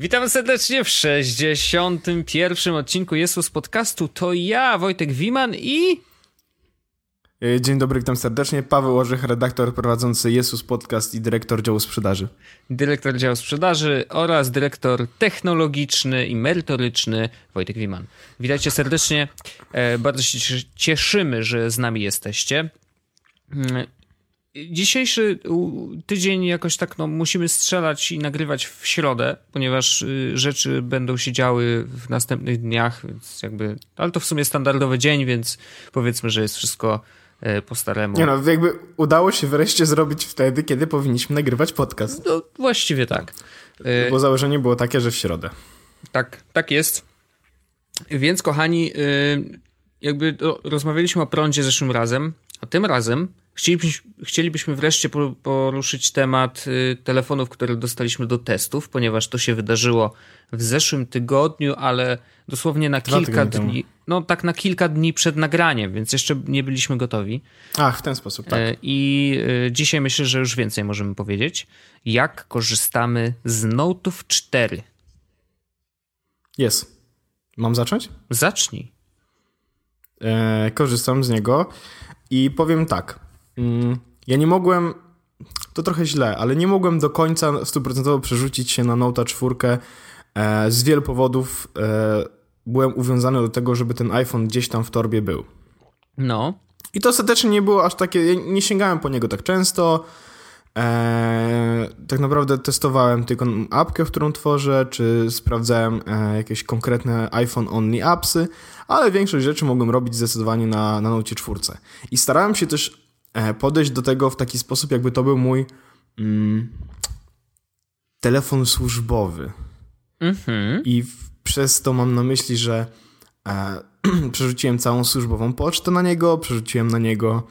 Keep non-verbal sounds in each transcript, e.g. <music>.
Witam serdecznie w 61. odcinku Jesus Podcastu. To ja, Wojtek Wiman i... E, dzień dobry, witam serdecznie. Paweł Orzech, redaktor prowadzący Jesus Podcast i dyrektor działu sprzedaży. Dyrektor działu sprzedaży oraz dyrektor technologiczny i merytoryczny Wojtek Wiman. Witajcie serdecznie. E, bardzo się cieszymy, że z nami jesteście. Dzisiejszy tydzień jakoś tak no, musimy strzelać i nagrywać w środę, ponieważ y, rzeczy będą się działy w następnych dniach, więc jakby, ale to w sumie standardowy dzień, więc powiedzmy, że jest wszystko e, po staremu. Nie no, jakby udało się wreszcie zrobić wtedy, kiedy powinniśmy nagrywać podcast. No, właściwie tak. Bo założenie było takie, że w środę. Tak, tak jest. Więc kochani, y, jakby rozmawialiśmy o prądzie zeszłym razem, a tym razem Chcielibyśmy, chcielibyśmy wreszcie poruszyć temat y, telefonów, które dostaliśmy do testów, ponieważ to się wydarzyło w zeszłym tygodniu, ale dosłownie na Dwa kilka dni. No tak na kilka dni przed nagraniem, więc jeszcze nie byliśmy gotowi. Ach, w ten sposób, tak. E, I y, dzisiaj myślę, że już więcej możemy powiedzieć. Jak korzystamy z Note'ów 4? Jest. Mam zacząć? Zacznij. E, korzystam z niego i powiem tak. Mm, ja nie mogłem, to trochę źle, ale nie mogłem do końca stuprocentowo przerzucić się na Note 4 e, z wielu powodów. E, byłem uwiązany do tego, żeby ten iPhone gdzieś tam w torbie był. No. I to ostatecznie nie było aż takie, ja nie sięgałem po niego tak często. Eee, tak naprawdę testowałem tylko apkę, którą tworzę, czy sprawdzałem e, jakieś konkretne iPhone-only appsy, ale większość rzeczy mogłem robić zdecydowanie na, na Note 4. I starałem się też E, podejść do tego w taki sposób, jakby to był mój mm, telefon służbowy. Mhm. I w, przez to mam na myśli, że e, <clears throat> przerzuciłem całą służbową pocztę na niego, przerzuciłem na niego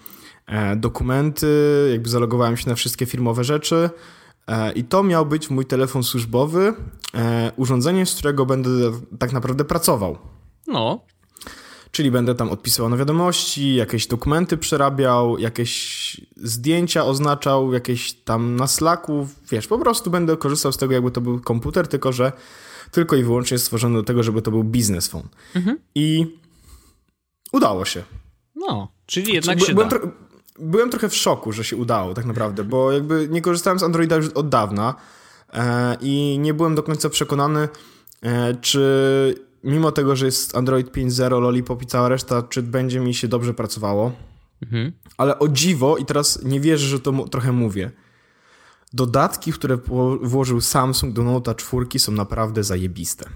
e, dokumenty, jakby zalogowałem się na wszystkie firmowe rzeczy. E, I to miał być mój telefon służbowy, e, urządzenie, z którego będę tak naprawdę pracował. No. Czyli będę tam odpisywał na wiadomości, jakieś dokumenty przerabiał, jakieś zdjęcia oznaczał, jakieś tam na Slacku, wiesz, po prostu będę korzystał z tego, jakby to był komputer, tylko że tylko i wyłącznie stworzony do tego, żeby to był biznes phone. Mhm. I udało się. No, czyli jednak znaczy, się byłem, da. byłem trochę w szoku, że się udało tak naprawdę, bo jakby nie korzystałem z Androida już od dawna e, i nie byłem do końca przekonany, e, czy mimo tego, że jest Android 5.0, Lollipop i cała reszta, czy będzie mi się dobrze pracowało. Mhm. Ale o dziwo, i teraz nie wierzę, że to trochę mówię, dodatki, które włożył Samsung do Note 4 są naprawdę zajebiste.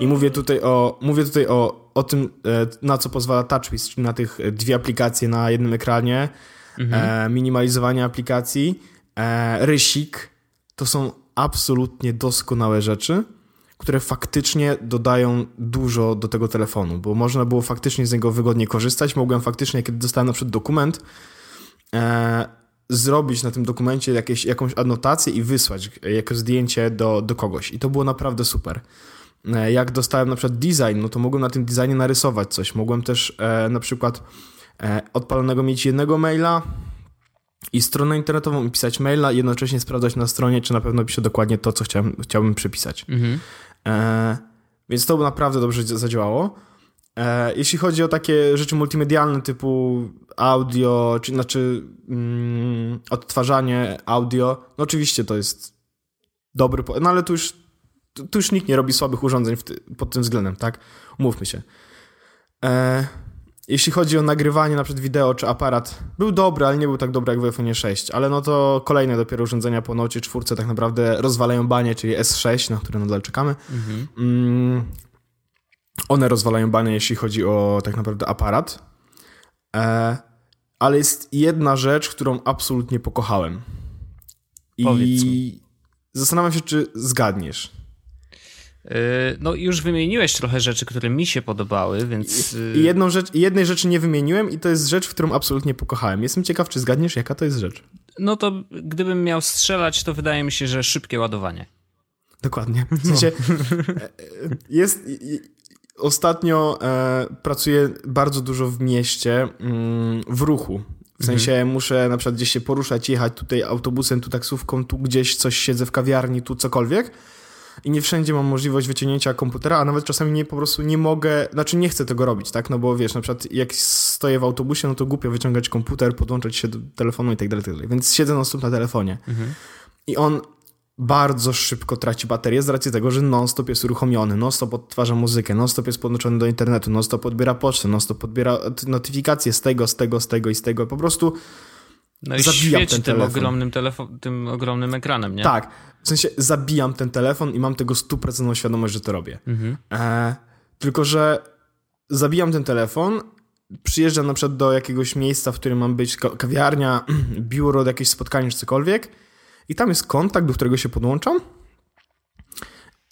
I mówię tutaj o, mówię tutaj o, o tym, e, na co pozwala TouchWiz, czyli na tych dwie aplikacje na jednym ekranie, mhm. e, minimalizowanie aplikacji, e, rysik. To są absolutnie doskonałe rzeczy które faktycznie dodają dużo do tego telefonu, bo można było faktycznie z niego wygodnie korzystać. Mogłem faktycznie, kiedy dostałem na przykład dokument, e, zrobić na tym dokumencie jakieś, jakąś adnotację i wysłać jako zdjęcie do, do kogoś. I to było naprawdę super. E, jak dostałem na przykład design, no to mogłem na tym designie narysować coś. Mogłem też e, na przykład e, odpalonego mieć jednego maila, i stronę internetową i pisać maila, jednocześnie sprawdzać na stronie, czy na pewno pisze dokładnie to, co chciałem, chciałbym przypisać. Mhm. E, więc to naprawdę dobrze zadziałało. E, jeśli chodzi o takie rzeczy multimedialne typu audio, czy znaczy mm, odtwarzanie audio, no oczywiście to jest dobry, no ale tu już, tu już nikt nie robi słabych urządzeń pod tym względem, tak? Umówmy się. E, jeśli chodzi o nagrywanie na przykład wideo czy aparat, był dobry, ale nie był tak dobry jak w iPhone 6, ale no to kolejne dopiero urządzenia po Nocie 4 tak naprawdę rozwalają banie, czyli S6, na które nadal czekamy. Mhm. Mm, one rozwalają banie, jeśli chodzi o tak naprawdę aparat. E, ale jest jedna rzecz, którą absolutnie pokochałem. I Powiedz zastanawiam się, czy zgadniesz. No już wymieniłeś trochę rzeczy, które mi się podobały, więc... I jedną rzecz, jednej rzeczy nie wymieniłem i to jest rzecz, którą absolutnie pokochałem. Jestem ciekaw, czy zgadniesz, jaka to jest rzecz. No to gdybym miał strzelać, to wydaje mi się, że szybkie ładowanie. Dokładnie. W sensie no. jest... Ostatnio e, pracuję bardzo dużo w mieście, mm, w ruchu. W sensie mhm. muszę na przykład gdzieś się poruszać, jechać tutaj autobusem, tu taksówką, tu gdzieś coś siedzę w kawiarni, tu cokolwiek. I nie wszędzie mam możliwość wyciągnięcia komputera, a nawet czasami nie po prostu nie mogę, znaczy nie chcę tego robić, tak? No bo wiesz, na przykład jak stoję w autobusie, no to głupio wyciągać komputer, podłączać się do telefonu i tak dalej, tak dalej. Więc siedzę non stop na telefonie. Mhm. I on bardzo szybko traci baterię z racji tego, że non-stop jest uruchomiony, non-stop odtwarza muzykę, non-stop jest podłączony do internetu, non-stop odbiera pocztę, non-stop odbiera notyfikacje z tego, z tego, z tego i z tego. Po prostu no i zabijam ten tym ogromnym, telefon, tym ogromnym ekranem, nie? Tak. W sensie zabijam ten telefon i mam tego stuprocentową świadomość, że to robię. Mhm. E, tylko, że zabijam ten telefon, przyjeżdżam na przykład do jakiegoś miejsca, w którym mam być, kawiarnia, <clears throat> biuro, jakieś spotkanie czy cokolwiek i tam jest kontakt, do którego się podłączam.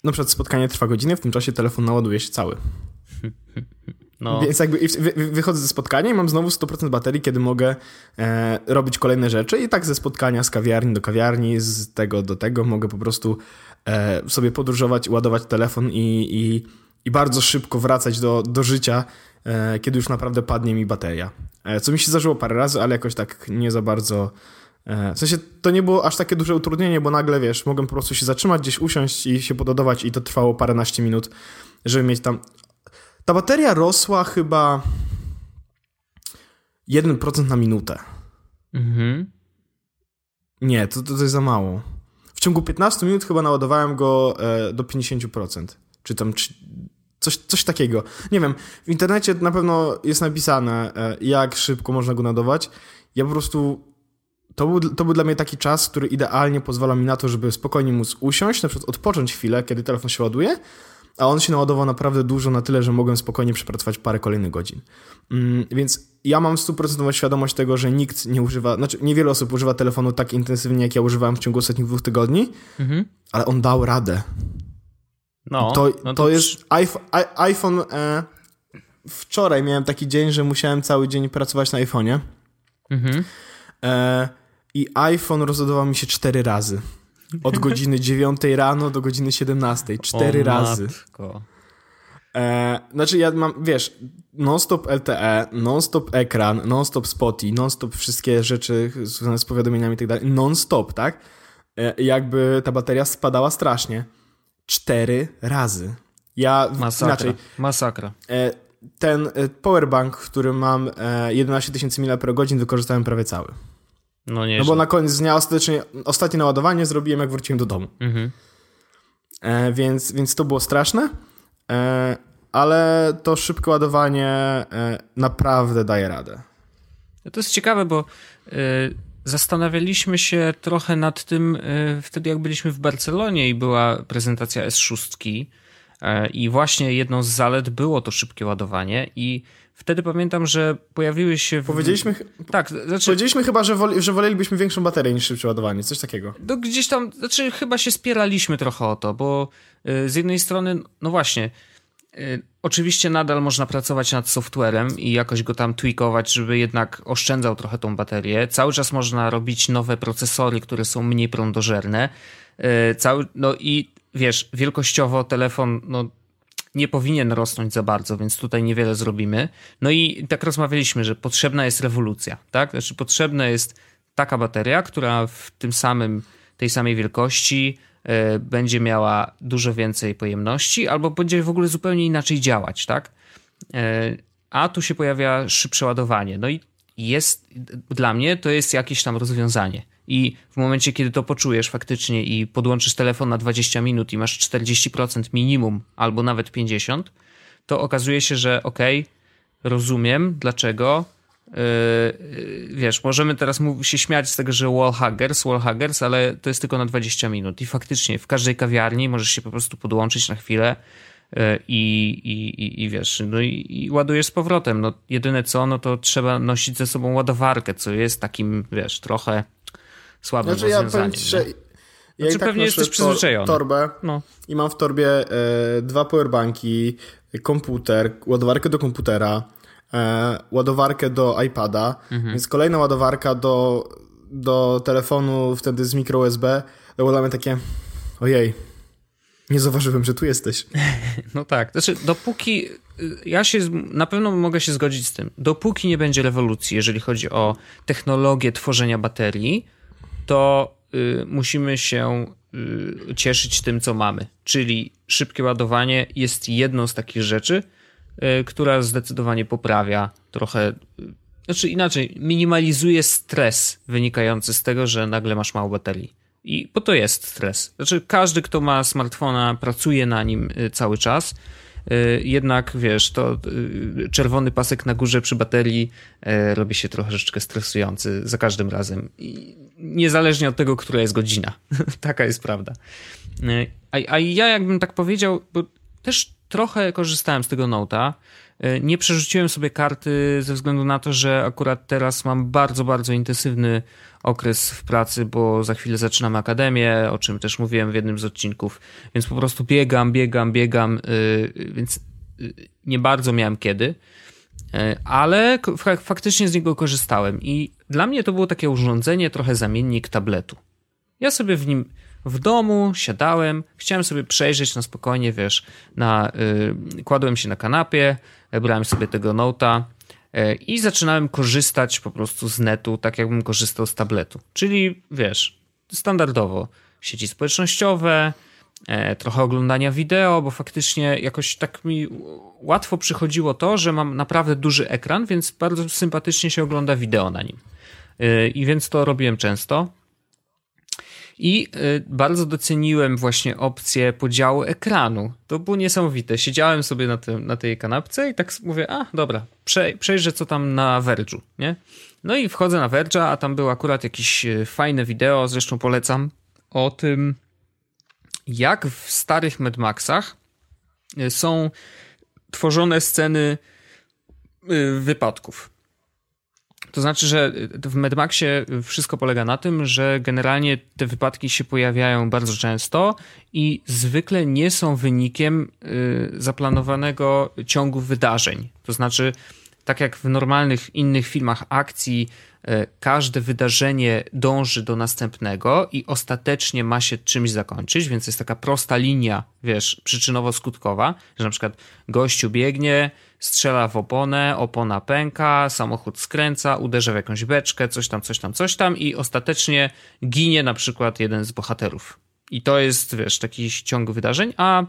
Na przykład spotkanie trwa godzinę, w tym czasie telefon naładuje się cały. <laughs> No. Więc jakby wychodzę ze spotkania i mam znowu 100% baterii, kiedy mogę e, robić kolejne rzeczy i tak ze spotkania z kawiarni do kawiarni, z tego do tego mogę po prostu e, sobie podróżować, ładować telefon i, i, i bardzo szybko wracać do, do życia, e, kiedy już naprawdę padnie mi bateria. E, co mi się zdarzyło parę razy, ale jakoś tak nie za bardzo... E, w sensie to nie było aż takie duże utrudnienie, bo nagle, wiesz, mogłem po prostu się zatrzymać, gdzieś usiąść i się pododować i to trwało paręnaście minut, żeby mieć tam ta bateria rosła chyba 1% na minutę. Mhm. Nie, to, to, to jest za mało. W ciągu 15 minut chyba naładowałem go e, do 50%. Czy tam czy, coś, coś takiego. Nie wiem, w internecie na pewno jest napisane, e, jak szybko można go naładować. Ja po prostu to był, to był dla mnie taki czas, który idealnie pozwala mi na to, żeby spokojnie móc usiąść, na przykład odpocząć chwilę, kiedy telefon się ładuje, a on się naładował naprawdę dużo na tyle, że mogłem spokojnie przepracować parę kolejnych godzin. Mm, więc ja mam stuprocentową świadomość tego, że nikt nie używa, znaczy niewiele osób używa telefonu tak intensywnie, jak ja używałem w ciągu ostatnich dwóch tygodni, mhm. ale on dał radę. No, to, no to, to jest iPhone, iPhone e, wczoraj miałem taki dzień, że musiałem cały dzień pracować na iPhone'ie. Mhm. E, I iPhone rozładował mi się cztery razy. Od <laughs> godziny 9 rano do godziny 17. Cztery o, razy. Matko. E, znaczy ja mam, wiesz, non-stop LTE, non-stop ekran, non-stop spoty, non-stop wszystkie rzeczy związane z powiadomieniami i tak dalej, non-stop, tak? E, jakby ta bateria spadała strasznie. Cztery razy. Ja Masakra. inaczej. Masakra. E, ten e, powerbank, w którym mam 11 tysięcy mAh wykorzystałem prawie cały. No, nie. No bo na koniec dnia ostatecznie, ostatnie naładowanie zrobiłem, jak wróciłem do domu. Mhm. E, więc, więc to było straszne. E, ale to szybkie ładowanie e, naprawdę daje radę. To jest ciekawe, bo e, zastanawialiśmy się trochę nad tym e, wtedy, jak byliśmy w Barcelonie i była prezentacja S6. E, I właśnie jedną z zalet było to szybkie ładowanie i Wtedy pamiętam, że pojawiły się. W... Powiedzieliśmy. Tak, znaczy... Powiedzieliśmy chyba, że, woli, że wolelibyśmy większą baterię niż szybsze ładowanie, coś takiego. No gdzieś tam, znaczy chyba się spieraliśmy trochę o to, bo y, z jednej strony, no właśnie, y, oczywiście nadal można pracować nad softwarem i jakoś go tam tweakować, żeby jednak oszczędzał trochę tą baterię. Cały czas można robić nowe procesory, które są mniej prądożerne. Y, cały, no i wiesz, wielkościowo telefon, no nie powinien rosnąć za bardzo, więc tutaj niewiele zrobimy. No i tak rozmawialiśmy, że potrzebna jest rewolucja, tak? Znaczy potrzebna jest taka bateria, która w tym samym, tej samej wielkości y, będzie miała dużo więcej pojemności, albo będzie w ogóle zupełnie inaczej działać, tak? Y, a tu się pojawia szybsze ładowanie. No i jest, dla mnie to jest jakieś tam rozwiązanie. I w momencie, kiedy to poczujesz faktycznie i podłączysz telefon na 20 minut i masz 40% minimum, albo nawet 50%, to okazuje się, że okej, okay, rozumiem dlaczego. Yy, wiesz, możemy teraz się śmiać z tego, że wallhuggers, wallhuggers, ale to jest tylko na 20 minut. I faktycznie w każdej kawiarni możesz się po prostu podłączyć na chwilę yy, i, i, i, wiesz, no i, i ładujesz z powrotem. No, jedyne co, no to trzeba nosić ze sobą ładowarkę, co jest takim, wiesz, trochę słabym znaczy, rozwiązaniem. Ja że ja znaczy, tak pewnie jesteś przyzwyczajony. torbę no. i mam w torbie e, dwa powerbanki, komputer, ładowarkę do komputera, e, ładowarkę do iPada, mhm. więc kolejna ładowarka do, do telefonu wtedy z micro USB. Dokładamy takie, ojej, nie zauważyłem, że tu jesteś. <laughs> No tak. Znaczy, dopóki. Ja się na pewno mogę się zgodzić z tym. Dopóki nie będzie rewolucji, jeżeli chodzi o technologię tworzenia baterii, to y, musimy się y, cieszyć tym, co mamy. Czyli szybkie ładowanie jest jedną z takich rzeczy, y, która zdecydowanie poprawia trochę, y, znaczy inaczej, minimalizuje stres wynikający z tego, że nagle masz mało baterii. I bo to jest stres. Znaczy, każdy, kto ma smartfona, pracuje na nim cały czas Y, jednak wiesz, to y, czerwony pasek na górze przy baterii y, robi się troszeczkę stresujący za każdym razem. I niezależnie od tego, która jest godzina. <laughs> Taka jest prawda. A, a ja jakbym tak powiedział, bo też trochę korzystałem z tego Note'a. Nie przerzuciłem sobie karty ze względu na to, że akurat teraz mam bardzo, bardzo intensywny okres w pracy, bo za chwilę zaczynam akademię, o czym też mówiłem w jednym z odcinków, więc po prostu biegam, biegam, biegam, yy, więc nie bardzo miałem kiedy, ale faktycznie z niego korzystałem i dla mnie to było takie urządzenie, trochę zamiennik tabletu. Ja sobie w nim w domu siadałem, chciałem sobie przejrzeć na spokojnie, wiesz, na, yy, kładłem się na kanapie, brałem sobie tego nota E, i zaczynałem korzystać po prostu z netu, tak jakbym korzystał z tabletu. Czyli wiesz, standardowo sieci społecznościowe, e, trochę oglądania wideo, bo faktycznie jakoś tak mi łatwo przychodziło to, że mam naprawdę duży ekran, więc bardzo sympatycznie się ogląda wideo na nim. E, I więc to robiłem często. I y, bardzo doceniłem właśnie opcję podziału ekranu. To było niesamowite. Siedziałem sobie na, tym, na tej kanapce i tak mówię, a dobra, przejrzę co tam na Verge'u, nie? No i wchodzę na Verge'a, a tam było akurat jakieś fajne wideo, zresztą polecam, o tym, jak w starych Mad Maxach y, są tworzone sceny wypadków. To znaczy, że w Mad Maxie wszystko polega na tym, że generalnie te wypadki się pojawiają bardzo często i zwykle nie są wynikiem y, zaplanowanego ciągu wydarzeń. To znaczy, tak jak w normalnych innych filmach akcji, y, każde wydarzenie dąży do następnego i ostatecznie ma się czymś zakończyć, więc jest taka prosta linia, wiesz, przyczynowo-skutkowa, że na przykład gościu biegnie, strzela w oponę, opona pęka, samochód skręca, uderza w jakąś beczkę, coś tam, coś tam, coś tam i ostatecznie ginie na przykład jeden z bohaterów. I to jest, wiesz, taki ciąg wydarzeń, a y,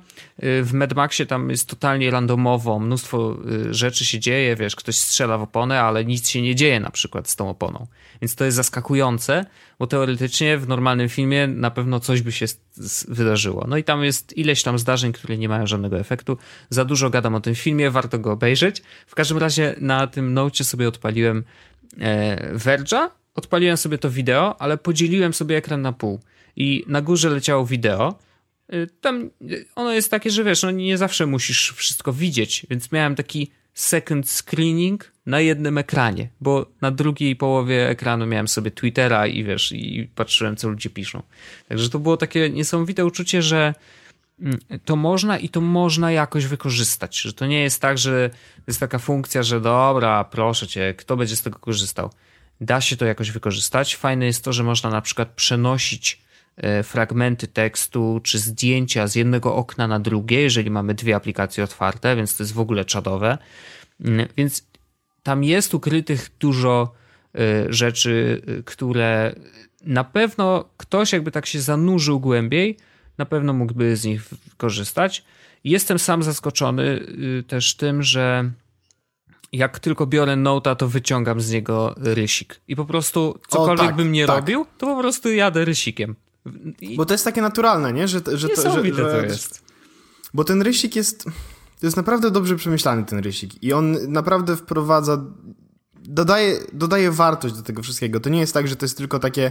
w Mad Maxie tam jest totalnie randomowo, mnóstwo y, rzeczy się dzieje, wiesz, ktoś strzela w oponę, ale nic się nie dzieje na przykład z tą oponą. Więc to jest zaskakujące, bo teoretycznie w normalnym filmie na pewno coś by się wydarzyło. No i tam jest ileś tam zdarzeń, które nie mają żadnego efektu. Za dużo gadam o tym filmie, warto go obejrzeć. W każdym razie na tym nocie sobie odpaliłem e, Verge'a, odpaliłem sobie to wideo, ale podzieliłem sobie ekran na pół i na górze leciało wideo. Y, tam y, ono jest takie, że wiesz, no nie zawsze musisz wszystko widzieć, więc miałem taki second screening na jednym ekranie, bo na drugiej połowie ekranu miałem sobie Twittera i wiesz, i patrzyłem, co ludzie piszą. Także to było takie niesamowite uczucie, że mm, to można i to można jakoś wykorzystać, że to nie jest tak, że jest taka funkcja, że dobra, proszę cię, kto będzie z tego korzystał. Da się to jakoś wykorzystać. Fajne jest to, że można na przykład przenosić fragmenty tekstu czy zdjęcia z jednego okna na drugie, jeżeli mamy dwie aplikacje otwarte, więc to jest w ogóle czadowe. Mm, więc tam jest ukrytych dużo e, rzeczy, e, które na pewno ktoś jakby tak się zanurzył głębiej, na pewno mógłby z nich korzystać. Jestem sam zaskoczony też tym, że jak tylko biorę Note'a, to wyciągam z niego rysik. I po prostu cokolwiek o, tak, bym nie tak. robił, to po prostu jadę rysikiem. I... Bo to jest takie naturalne, nie? Że, że, to, że, że, to jest. Bo ten rysik jest... To jest naprawdę dobrze przemyślany ten rysik. I on naprawdę wprowadza... Dodaje, dodaje wartość do tego wszystkiego. To nie jest tak, że to jest tylko takie,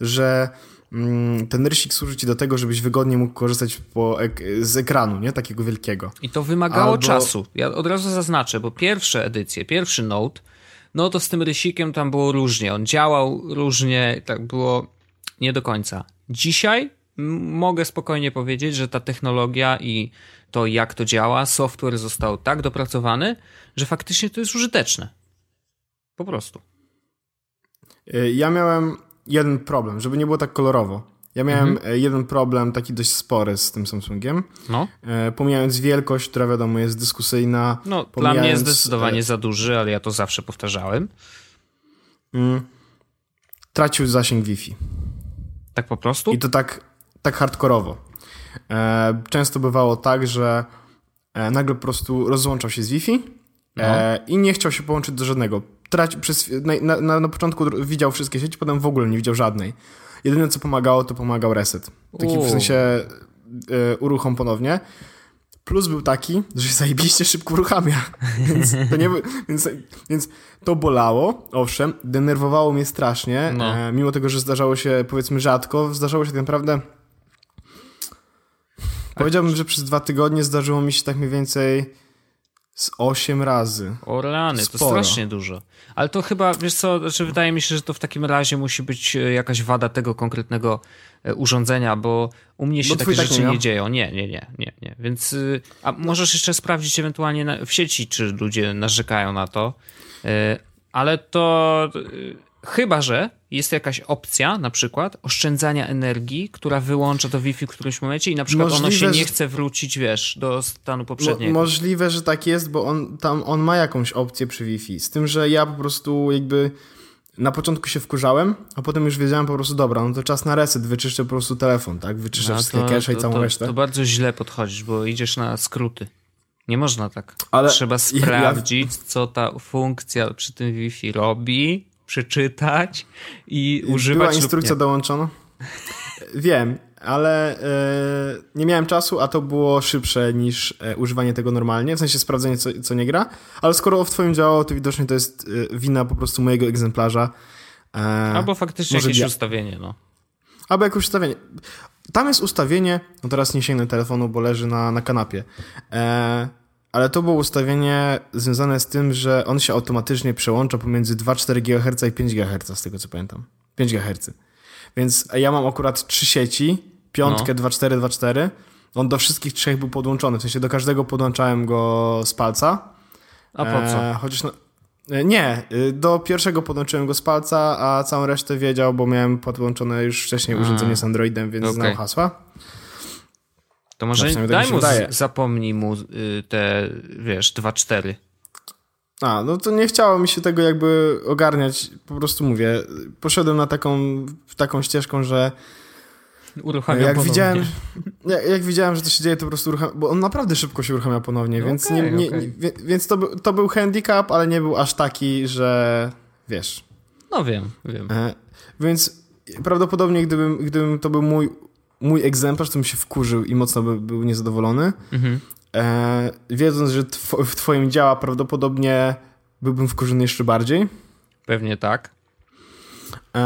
że mm, ten rysik służy ci do tego, żebyś wygodnie mógł korzystać ek z ekranu, nie? Takiego wielkiego. I to wymagało Albo... czasu. Ja od razu zaznaczę, bo pierwsze edycje, pierwszy Note, no to z tym rysikiem tam było różnie. On działał różnie, tak było nie do końca. Dzisiaj mogę spokojnie powiedzieć, że ta technologia i to, jak to działa, software został tak dopracowany, że faktycznie to jest użyteczne. Po prostu. Y, ja miałem jeden problem, żeby nie było tak kolorowo. Ja miałem mhm. Y, jeden problem, taki dość spory z tym Samsungiem. No. Y, pomijając wielkość, która wiadomo jest dyskusyjna. No, dla mnie jest zdecydowanie za duży, ale ja to zawsze powtarzałem. Mm, tracił zasięg Wi-Fi. Tak po prostu? I to tak, tak hardkorowo. E, często bywało tak, że e, nagle po prostu rozłączał się z Wi-Fi no. e, i nie chciał się połączyć do żadnego. Traci, przez, na, na, na, początku widział wszystkie sieci, potem w ogóle nie widział żadnej. Jedyne co pomagało, to pomagał reset. Taki w sensie e, uruchom ponownie. Plus był taki, że się zajebiście szybko uruchamia. <laughs> więc, to nie, więc, więc to bolało, owszem, denerwowało mnie strasznie. No. E, mimo tego, że zdarzało się powiedzmy rzadko, zdarzało się tak naprawdę. Powiedziałbym, że przez dwa tygodnie zdarzyło mi się tak mniej więcej z 8 razy. O rany, Sporo. to strasznie dużo. Ale to chyba, wiesz co, znaczy wydaje mi się, że to w takim razie musi być e, jakaś wada tego konkretnego urządzenia, bo u mnie się bo takie rzeczy nie, nie dzieją. Nie, nie, nie, nie, nie. Więc, y, a możesz jeszcze sprawdzić ewentualnie na, w sieci, czy ludzie narzekają na to. E, ale to y, Chyba, że jest jakaś opcja, na przykład oszczędzania energii, która wyłącza to Wi-Fi w którymś momencie i na przykład możliwe, ono się nie chce wrócić, wiesz, do stanu poprzedniego. Mo możliwe, że tak jest, bo on tam on ma jakąś opcję przy Wi-Fi. Z tym, że ja po prostu jakby na początku się wkurzałem, a potem już wiedziałem po prostu, dobra, no to czas na reset, wyczyszczę po prostu telefon, tak? Wyczyszczę no, wszystkie cache i całą to, resztę. To bardzo źle podchodzisz, bo idziesz na skróty. Nie można tak. Ale Trzeba sprawdzić, ja... co ta funkcja przy tym Wi-Fi robi, przeczytać i używać. Była instrukcja dołączona? Wiem, ale e, nie miałem czasu, a to było szybsze niż e, używanie tego normalnie, w sensie sprawdzenie, co, co nie gra. Ale skoro w Twoim działało, to widocznie to jest e, wina po prostu mojego egzemplarza. E, Albo faktycznie jakieś ja... ustawienie, no. Albo jakieś ustawienie. Tam jest ustawienie, no teraz nie sięgnę telefonu, bo leży na, na kanapie. E, ale to było ustawienie związane z tym, że on się automatycznie przełącza pomiędzy 2,4 GHz i 5 GHz, z tego co pamiętam. 5 GHz. Więc ja mam akurat trzy sieci, piątkę, no. 2,4, 2,4. On do wszystkich trzech był podłączony, w sensie do każdego podłączałem go z palca. A po co? E, chociaż no, e, nie, e, do pierwszego podłączyłem go z palca, a całą resztę wiedział, bo miałem podłączone już wcześniej urządzenie z Androidem, więc okay. znał hasła. To może no, daj mu, zapomnij mu y, te, wiesz, 2-4. A, no to nie chciało mi się tego jakby ogarniać. Po prostu mówię, poszedłem na taką, taką ścieżką, że uruchamia jak ponownie. widziałem, jak, jak, widziałem, że to się dzieje, to po prostu uruchamia, bo on naprawdę szybko się uruchamia ponownie, no więc, okay, nie, nie, okay. nie, więc to, był, to był handicap, ale nie był aż taki, że wiesz. No wiem, wiem. E, więc prawdopodobnie gdybym, gdybym to był mój mój egzemplarz, to bym się wkurzył i mocno by, był niezadowolony. Mhm. E, wiedząc, że tw w twoim działa prawdopodobnie byłbym wkurzony jeszcze bardziej. Pewnie tak. E,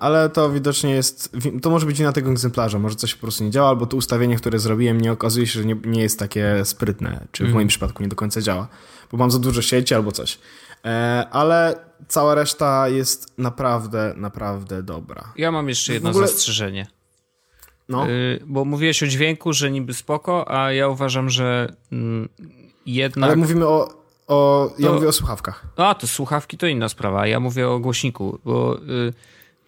ale to widocznie jest, to może być wina tego egzemplarza, może coś po prostu nie działa, albo to ustawienie, które zrobiłem, nie okazuje się, że nie, nie jest takie sprytne, czy w mhm. moim przypadku nie do końca działa, bo mam za dużo sieci albo coś. E, ale cała reszta jest naprawdę, naprawdę dobra. Ja mam jeszcze jedno ogóle... zastrzeżenie. No. Y, bo mówiłeś o dźwięku, że niby spoko, a ja uważam, że mm, jednak... Ale mówimy o... o ja to... mówię o słuchawkach. A, to słuchawki to inna sprawa. Ja mówię o głośniku, bo... Y,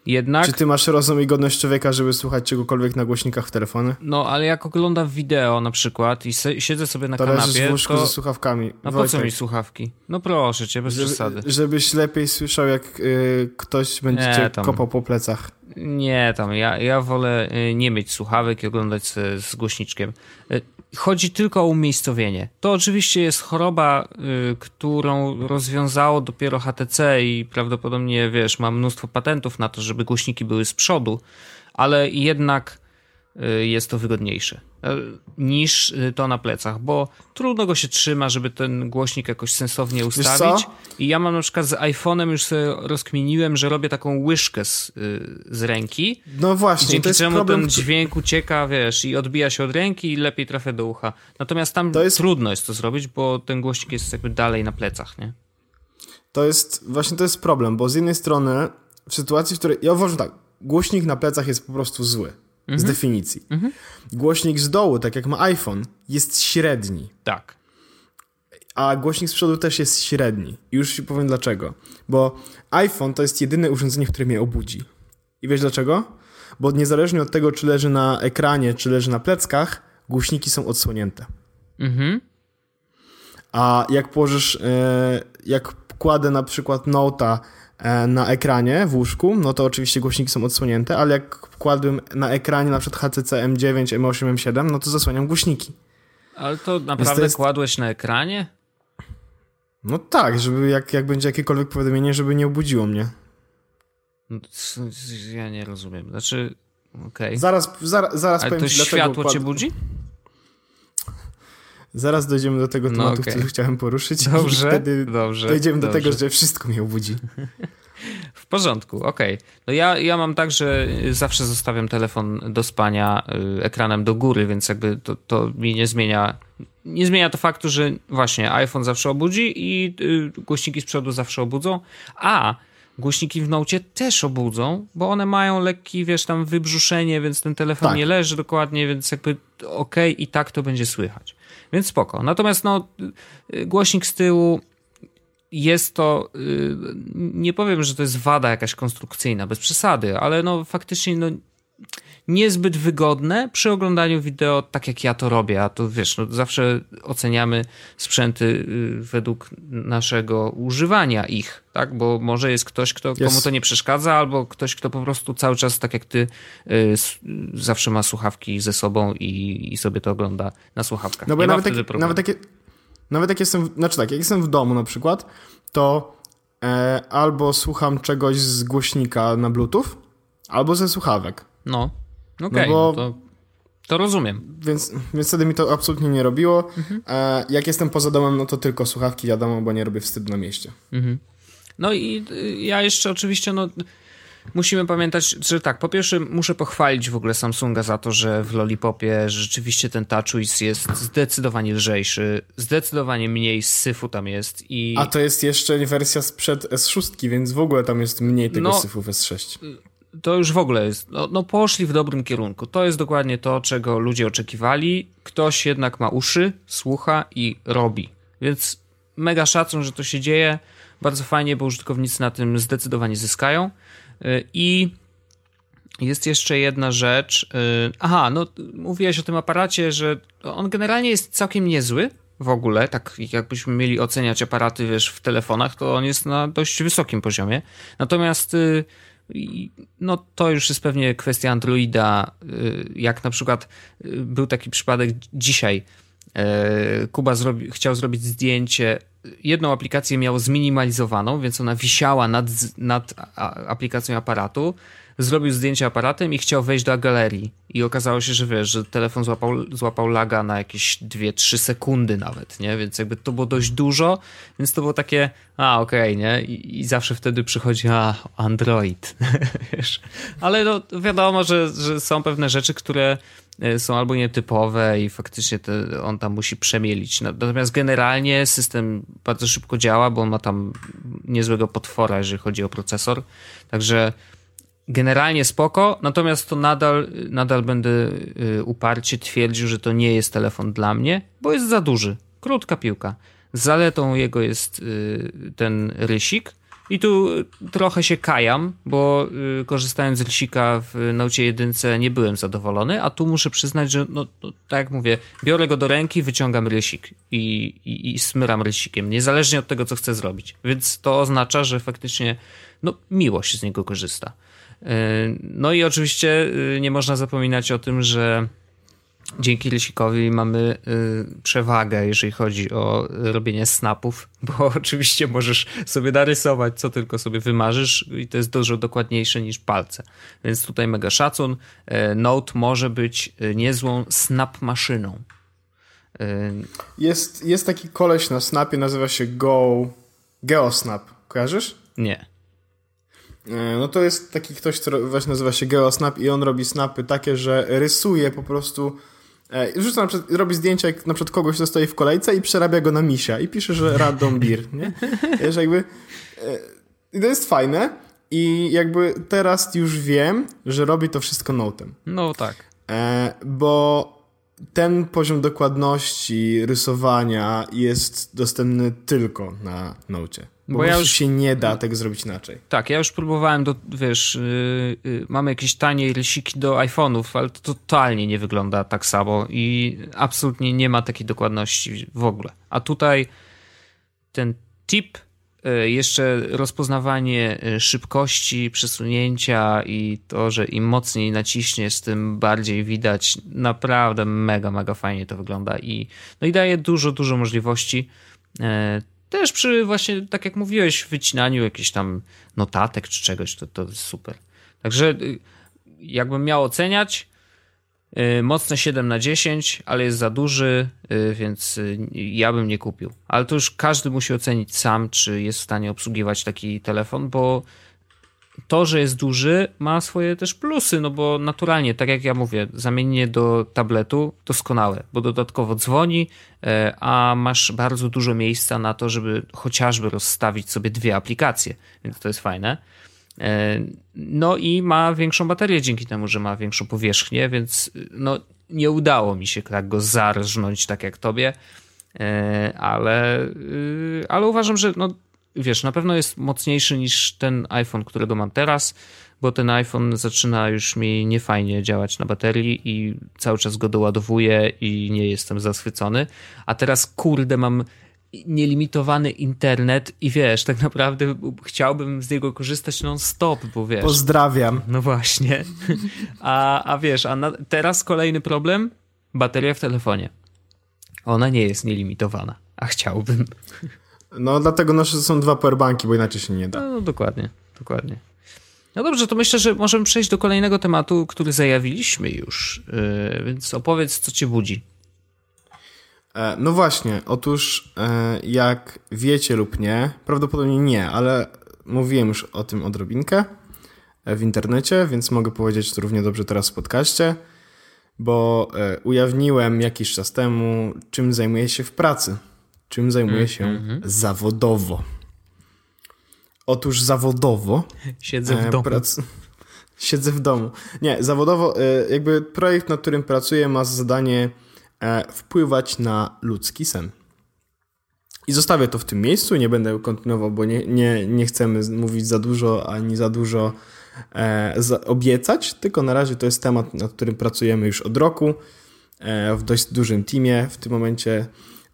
jednak... Czy ty masz rozum i godność człowieka, żeby słuchać czegokolwiek na głośnikach w telefonie? No, ale jak oglądam wideo na przykład i siedzę sobie na to kanapie, w łóżku to... ze słuchawkami. No po co mi słuchawki? No proszę cię, bez żeby, przesady. Żebyś lepiej słyszał, jak y, ktoś będzie nie, cię tam... kopał po plecach. Nie, tam ja, ja wolę y, nie mieć słuchawek i oglądać z, z głośniczkiem. Y, chodzi tylko o umiejscowienie. To oczywiście jest choroba, y, którą rozwiązało dopiero HTC i prawdopodobnie, wiesz, ma mnóstwo patentów na to, żeby głośniki były z przodu, ale jednak Y, jest to wygodniejsze niż y, to na plecach, bo trudno go się trzyma, żeby ten głośnik jakoś sensownie ustawić. I ja mam na przykład z iPhone'em już sobie rozkminiłem, że robię taką łyżkę z, z ręki. No właśnie, dzięki to jest czemu problem... ten dźwięk ucieka, wiesz, i odbija się od ręki i lepiej trafia do ucha. Natomiast tam jest... trudno jest to zrobić, bo ten głośnik jest jakby dalej na plecach, nie? To jest, właśnie to jest problem, bo z jednej strony w sytuacji, w której, ja uważam tak, głośnik na plecach jest po prostu zły mhm. z definicji. Mhm. Głośnik z dołu, tak jak ma iPhone, jest średni. Tak. A głośnik z przodu też jest średni. I już ci powiem dlaczego. Bo iPhone to jest jedyne urządzenie, które mnie obudzi. I wiesz dlaczego? Bo niezależnie od tego, czy leży na ekranie, czy leży na pleckach, głośniki są odsłonięte. Mhm. A jak położysz, e, jak kładę na przykład nota e, na ekranie w łóżku, no to oczywiście głośniki są odsłonięte, ale jak kładłem na ekranie na przykład HCC M9, M8, M7, no to zasłaniam głośniki. Ale to naprawdę to jest... kładłeś na ekranie? No tak, żeby jak, jak będzie jakiekolwiek powiadomienie, żeby nie obudziło mnie. No, ja nie rozumiem. Znaczy, okej. Okay. Zaraz, zaraz, zaraz Ale powiem to ci, światło cię budzi? Zaraz dojdziemy do tego no tematu, no okay. który chciałem poruszyć. Dobrze, i wtedy dobrze. Dojdziemy dobrze. do tego, że wszystko mnie obudzi. <laughs> W porządku, okej. Okay. No ja, ja mam tak, że zawsze zostawiam telefon do spania y, ekranem do góry, więc jakby to, to mi nie zmienia. Nie zmienia to faktu, że właśnie iPhone zawsze obudzi i y, głośniki z przodu zawsze obudzą. A głośniki w Nocie też obudzą, bo one mają lekki, wiesz, tam wybrzuszenie, więc ten telefon tak. nie leży dokładnie, więc jakby okej okay, i tak to będzie słychać. Więc spoko. Natomiast no, głośnik z tyłu jest to, y, nie powiem, że to jest wada jakaś konstrukcyjna, bez przesady, ale no faktycznie no, niezbyt wygodne przy oglądaniu wideo, tak jak ja to robię, a to wiesz, no, zawsze oceniamy sprzęty y, według naszego używania ich, tak, bo może jest ktoś, kto, komu to nie przeszkadza, albo ktoś, kto po prostu cały czas, tak jak ty, y, zawsze ma słuchawki ze sobą i, i sobie to ogląda na słuchawkach. No bo nawet, tak, nawet, takie, nawet jak jestem, znaczy tak, jak jestem w domu na przykład, to e, albo słucham czegoś z głośnika na bluetooth, albo ze słuchawek. No. Okej, okay, no, no to, to, rozumiem. Więc, więc wtedy mi to absolutnie nie robiło. Mhm. E, jak jestem poza domem, no to tylko słuchawki, wiadomo, bo nie robię wstydu na mieście. Mhm. No i y, ja jeszcze oczywiście, no musimy pamiętać, że tak, po pierwsze muszę pochwalić w ogóle Samsunga za to, że w Lollipopie rzeczywiście ten TouchWiz jest zdecydowanie lżejszy, zdecydowanie mniej syfu tam jest i... A to jest jeszcze wersja sprzed S6, więc w ogóle tam jest mniej tego no, syfu w S6 to już w ogóle jest, no, no, poszli w dobrym kierunku. To jest dokładnie to, czego ludzie oczekiwali. Ktoś jednak ma uszy, słucha i robi. Więc mega szacun, że to się dzieje. Bardzo fajnie, bo użytkownicy na tym zdecydowanie zyskają. Y, I jest jeszcze jedna rzecz. Y, aha, no mówiłeś o tym aparacie, że on generalnie jest całkiem niezły w ogóle, tak jakbyśmy mieli oceniać aparaty, wiesz, w telefonach, to on jest na dość wysokim poziomie. Natomiast y, no to już jest pewnie kwestia Androida, y, jak na przykład y, był taki przypadek dzisiaj, y, Kuba zrobi, chciał zrobić zdjęcie, jedną aplikację miał zminimalizowaną, więc ona wisiała nad, nad aplikacją aparatu, zrobił zdjęcie aparatem i chciał wejść do galerii. I okazało się, że wiesz, że telefon złapał, złapał laga na jakieś 2-3 sekundy nawet, nie? Więc jakby to było dość dużo, więc to było takie, a okej, okay, nie? I, I, zawsze wtedy przychodzi, a Android, <laughs> wiesz. Ale no wiadomo, że, że są pewne rzeczy, które e, są albo nietypowe i faktycznie te, on tam musi przemielić. Natomiast generalnie system bardzo szybko działa, bo on ma tam niezłego potwora, jeżeli chodzi o procesor. Także generalnie spoko, natomiast to nadal, nadal będę y, uparcie twierdził, że to nie jest telefon dla mnie, bo jest za duży. Krótka piłka. Zaletą jego jest y, ten rysik. I tu trochę się kajam, bo y, korzystając z rysika w Nocie jedynce nie byłem zadowolony, a tu muszę przyznać, że no, no tak jak mówię, biorę go do ręki, wyciągam rysik i, i, i smyram rysikiem, niezależnie od tego, co chcę zrobić. Więc to oznacza, że faktycznie no, miło się z niego korzysta. No i oczywiście y, nie można zapominać o tym, że dzięki Rysikowi mamy y, przewagę, jeżeli chodzi o robienie snapów, <laughs> bo oczywiście możesz sobie narysować, co tylko sobie wymarzysz i to jest dużo dokładniejsze niż palce. Więc tutaj mega szacun. Note może być niezłą snap maszyną. Jest, jest taki koleś na snapie, nazywa się Go... GeoSnap. Kojarzysz? Nie. E, no to jest taki ktoś, który właśnie nazywa się GeoSnap i on robi snapy takie, że rysuje po prostu e, Rzuca na przykład, robi zdjęcia, jak na przykład kogoś, kto stoi w kolejce i przerabia go na misia i pisze, że random beer, nie? Wiesz, jakby... E, I to jest fajne i jakby teraz już wiem, że robi to wszystko notem. No tak. Bo ten poziom dokładności rysowania jest dostępny tylko na Nocie. Bo, bo ja już się nie da tego zrobić inaczej. Tak, ja już próbowałem, do, wiesz, yy, yy, mamy jakieś tanie rysiki do iPhone'ów, ale to totalnie nie wygląda tak samo i absolutnie nie ma takiej dokładności w ogóle. A tutaj ten tip jeszcze rozpoznawanie e, szybkości przesunięcia i to, że im mocniej naciśniesz, tym bardziej widać. Naprawdę mega, mega fajnie to wygląda i, no i daje dużo, dużo możliwości. E, też przy właśnie, tak jak mówiłeś, wycinaniu jakichś tam notatek czy czegoś, to, to jest super. Także y, jakbym miał oceniać, mocne 7 na 10, ale jest za duży, y, więc y, ja bym nie kupił. Ale to już każdy musi ocenić sam, czy jest w stanie obsługiwać taki telefon, bo to, że jest duży, ma swoje też plusy, no bo naturalnie, tak jak ja mówię, zamienienie do tabletu doskonałe, bo dodatkowo dzwoni, a masz bardzo dużo miejsca na to, żeby chociażby rozstawić sobie dwie aplikacje, więc to jest fajne. E, no i ma większą baterię dzięki temu, że ma większą powierzchnię, więc no, nie udało mi się tak go zarżnąć tak jak tobie, e, ale, y, ale uważam, że no, wiesz, na pewno jest mocniejszy niż ten iPhone, którego mam teraz, bo ten iPhone zaczyna już mi niefajnie działać na baterii i cały czas go doładowuję i nie jestem zaschwycony. A teraz, kurde, mam nielimitowany internet i wiesz, tak naprawdę chciałbym z niego korzystać non-stop, bo wiesz... Pozdrawiam. No właśnie. A, a wiesz, a na, teraz kolejny problem, bateria w telefonie. Ona nie jest nielimitowana, a chciałbym. No dlatego nasze są dwa powerbanki, bo inaczej się nie da. No, no dokładnie, dokładnie. No dobrze, to myślę, że możemy przejść do kolejnego tematu, który zajawiliśmy już, yy, więc opowiedz, co cię budzi. E, no właśnie, otóż e, jak wiecie lub nie, prawdopodobnie nie, ale mówiłem już o tym odrobinkę e, w internecie, więc mogę powiedzieć to równie dobrze teraz w podcaście, bo ujawniłem jakiś czas temu, czym zajmuję się w pracy, czym zajmuję się mm -hmm. zawodowo. Otóż zawodowo. Siedzę w domu. Prac... <laughs> Siedzę w domu. Nie, zawodowo, jakby projekt, nad którym pracuję, ma za zadanie wpływać na ludzki sen. I zostawię to w tym miejscu, nie będę kontynuował, bo nie, nie, nie chcemy mówić za dużo ani za dużo e, za, obiecać, tylko na razie to jest temat, nad którym pracujemy już od roku e, w dość dużym teamie w tym momencie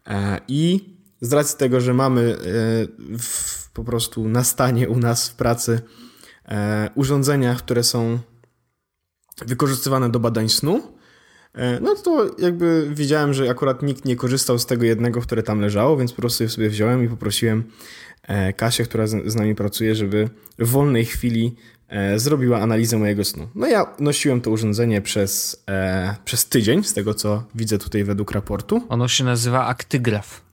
e, i z racji tego, że mamy e, w, po prostu na stanie u nas w pracy e, urządzenia, które są wykorzystywane do badań snu, E, no to jakby widziałem, że akurat nikt nie korzystał z tego jednego, które tam leżało, więc po prostu je sobie wziąłem i poprosiłem e, Kasię, która z nami pracuje, żeby w wolnej chwili e, zrobiła analizę mojego snu. No ja nosiłem to urządzenie przez, przez tydzień, z tego co widzę tutaj według raportu. Ono się nazywa aktygraf.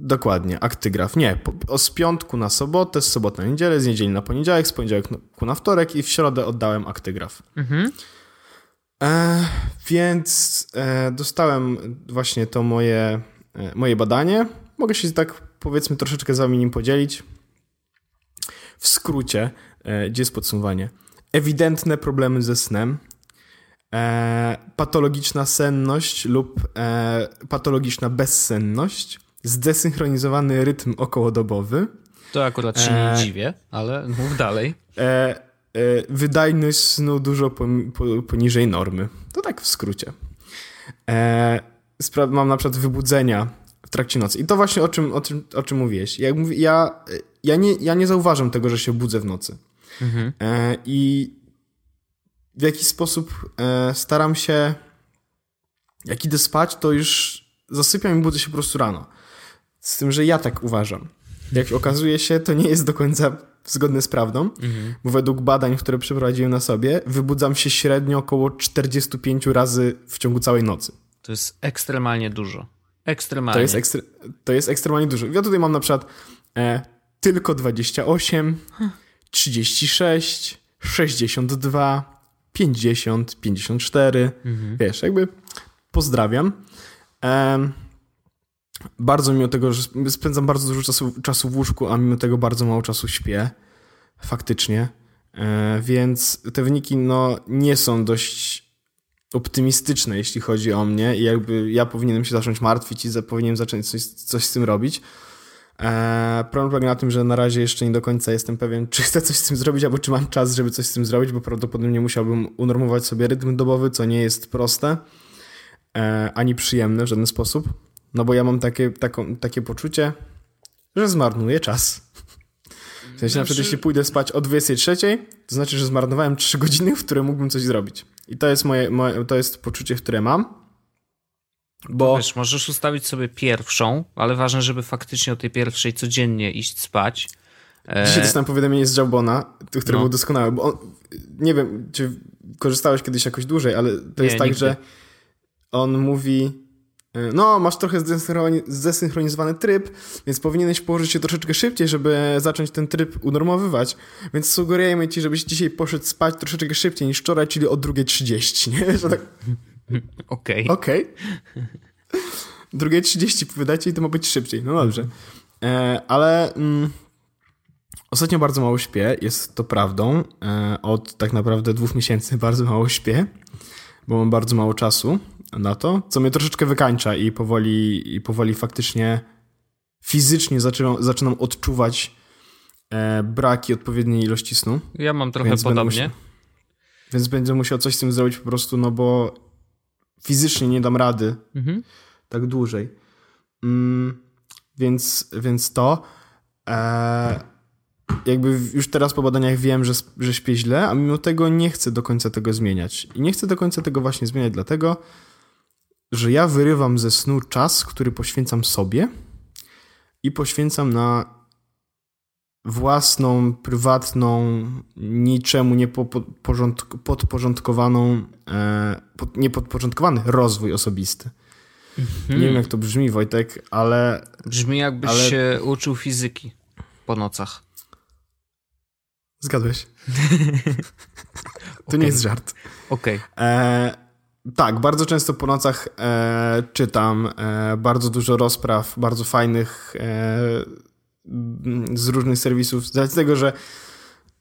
Dokładnie, aktygraf. Nie, po, z piątku na sobotę, z soboty na niedzielę, z niedzieli na poniedziałek, z poniedziałku na wtorek i w środę oddałem aktygraf. Mhm. E, więc e, dostałem właśnie to moje, e, moje badanie. Mogę się tak powiedzmy troszeczkę z wami nim podzielić. W skrócie, e, gdzie jest podsumowanie? Ewidentne problemy ze snem, e, patologiczna senność lub e, patologiczna bezsenność, zdesynchronizowany rytm okołodobowy. To akurat się nie dziwię, ale mów dalej. E, wydajność snu dużo poniżej normy. To tak w skrócie. E, mam na przykład wybudzenia w trakcie nocy. I to właśnie o czym, o czym, o czym mówiłeś. Mówię, ja, ja, nie, ja nie zauważam tego, że się budzę w nocy. Mhm. E, I w jakiś sposób staram się, jak idę spać, to już zasypiam i budzę się po prostu rano. Z tym, że ja tak uważam. Jak okazuje się, to nie jest do końca zgodne z prawdą, mhm. bo według badań, które przeprowadziłem na sobie, wybudzam się średnio około 45 razy w ciągu całej nocy. To jest ekstremalnie dużo. Ekstremalnie. To jest, ekstre, to jest ekstremalnie dużo. Ja tutaj mam na przykład e, tylko 28, 36, 62, 50, 54. Mhm. Wiesz, jakby pozdrawiam. E, bardzo mimo tego, że spędzam bardzo dużo czasu, czasu w łóżku, a mimo tego bardzo mało czasu śpię. Faktycznie. E, więc te wyniki no, nie są dość optymistyczne, jeśli chodzi o mnie i jakby ja powinienem się zacząć martwić i powinienem zacząć coś, coś z tym robić. E, problem polega na tym, że na razie jeszcze nie do końca jestem pewien, czy chcę coś z tym zrobić, albo czy mam czas, żeby coś z tym zrobić, bo prawdopodobnie musiałbym unormować sobie rytm dobowy, co nie jest proste, e, ani przyjemne w żaden sposób. No bo ja mam takie, taką, takie poczucie, że zmarnuję czas. W sensie na przykład jeśli pójdę spać o 23, to znaczy, że zmarnowałem 3 godziny, w które mógłbym coś zrobić. I to jest moje, moje to jest poczucie, które mam. Bo... Wiesz, możesz ustawić sobie pierwszą, ale ważne, żeby faktycznie o tej pierwszej codziennie iść spać. E, Dzisiaj dostałem powiadomienie z Jabona, które no. było doskonałe, bo on, nie wiem, czy korzystałeś kiedyś jakoś dłużej, ale to nie, jest tak, nigdy. że on mówi e, no, masz trochę zdesynchronizowany tryb, więc powinieneś położyć się troszeczkę szybciej, żeby zacząć ten tryb unormowywać. Więc sugerujemy ci, żebyś dzisiaj poszedł spać troszeczkę szybciej niż wczoraj, czyli o 2.30, nie? <laughs> Że tak... Okej. Okay. Okej. Okay. 2.30 wydajcie i to ma być szybciej. No dobrze. E, ale... Mm, Ostatnio bardzo mało śpię, jest to prawdą. E, od tak naprawdę dwóch miesięcy <laughs> bardzo mało śpię, bo mam bardzo mało czasu na to, co mnie troszeczkę wykańcza i powoli, i powoli faktycznie fizycznie zaczynam, zaczynam odczuwać e, braki odpowiedniej ilości snu. Ja mam trochę podobnie. Musiał, więc będę musiał coś z tym zrobić po prostu, no bo fizycznie nie dam rady mhm. tak dłużej. Mm, więc, więc to. E, jakby już teraz po badaniach wiem, że, że śpię źle, a mimo tego nie chcę do końca tego zmieniać. I nie chcę do końca tego właśnie zmieniać, dlatego, że ja wyrywam ze snu czas, który poświęcam sobie i poświęcam na własną, prywatną, niczemu nie podporządkowaną, e, pod, niepodporządkowany rozwój osobisty. Nie wiem, jak to brzmi, Wojtek, ale. Brzmi, jakbyś ale... się uczył fizyki po nocach. Zgadłeś. <laughs> to okay. nie jest żart. Okej. Okay. Tak, bardzo często po nocach e, czytam e, bardzo dużo rozpraw, bardzo fajnych e, z różnych serwisów. Z tego, że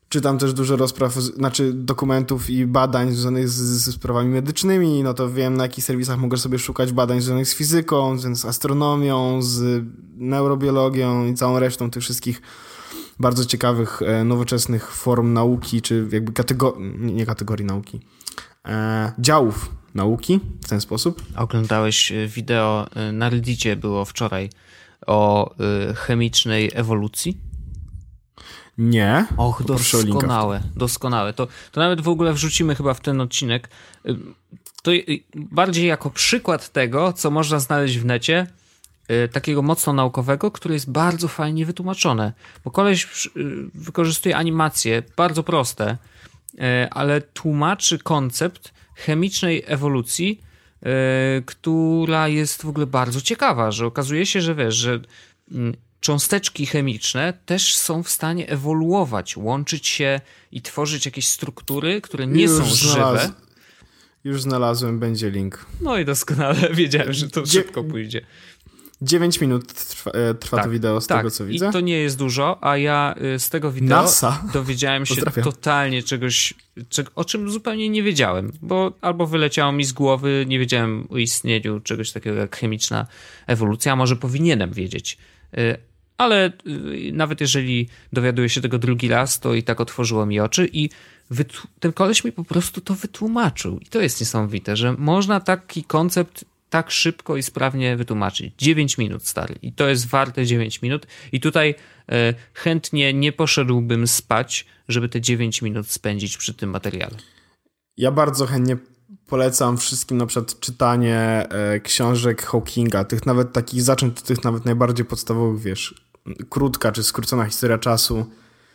czytam też dużo rozpraw, znaczy dokumentów i badań związanych z, ze sprawami medycznymi, no to wiem na jakich serwisach mogę sobie szukać badań związanych z fizyką, z astronomią, z neurobiologią i całą resztą tych wszystkich bardzo ciekawych, e, nowoczesnych form nauki, czy jakby kategorii, nie kategorii nauki, e, działów nauki w ten sposób. Oglądałeś e, wideo na Reddicie było wczoraj o chemicznej ewolucji? Nie. Och, doskonałe, doskonałe. To, to nawet w ogóle wrzucimy chyba w ten odcinek. To bardziej jako przykład tego, co można znaleźć w necie, Y, takiego mocno naukowego, które jest bardzo fajnie wytłumaczone. Bo koleś y, wykorzystuje animacje bardzo proste, y, ale tłumaczy koncept chemicznej ewolucji, która jest w ogóle bardzo ciekawa, że okazuje się, że wiesz, że mm, cząsteczki chemiczne też są w stanie ewoluować, łączyć się i tworzyć jakieś struktury, które nie Już są żywe. Już znalazłem, będzie link. No i doskonale <laughs> wiedziałem, że to szybko pójdzie. 9 minut trwa, e, trwa tak, to wideo z tak. tego, co widzę. I to nie jest dużo, a ja y, z tego wideo NASA. dowiedziałem się totalnie czegoś, o czym zupełnie nie wiedziałem, bo albo wyleciało mi z głowy, nie wiedziałem o istnieniu czegoś takiego jak chemiczna ewolucja, a może powinienem wiedzieć. Y, ale nawet jeżeli dowiaduję się tego drugi raz, to i tak otworzyło mi oczy i ten koleś mi po prostu to wytłumaczył. I to jest niesamowite, że można taki koncept tak szybko i sprawnie wytłumaczyć. 9 minut, stary. I to jest warte 9 minut. I tutaj e, chętnie nie poszedłbym spać, żeby te 9 minut spędzić przy tym materiale. Ja bardzo chętnie polecam wszystkim na przykład czytanie e, książek Hawkinga, tych nawet takich, zacząć od tych nawet najbardziej podstawowych, wiesz, krótka czy skrócona historia czasu.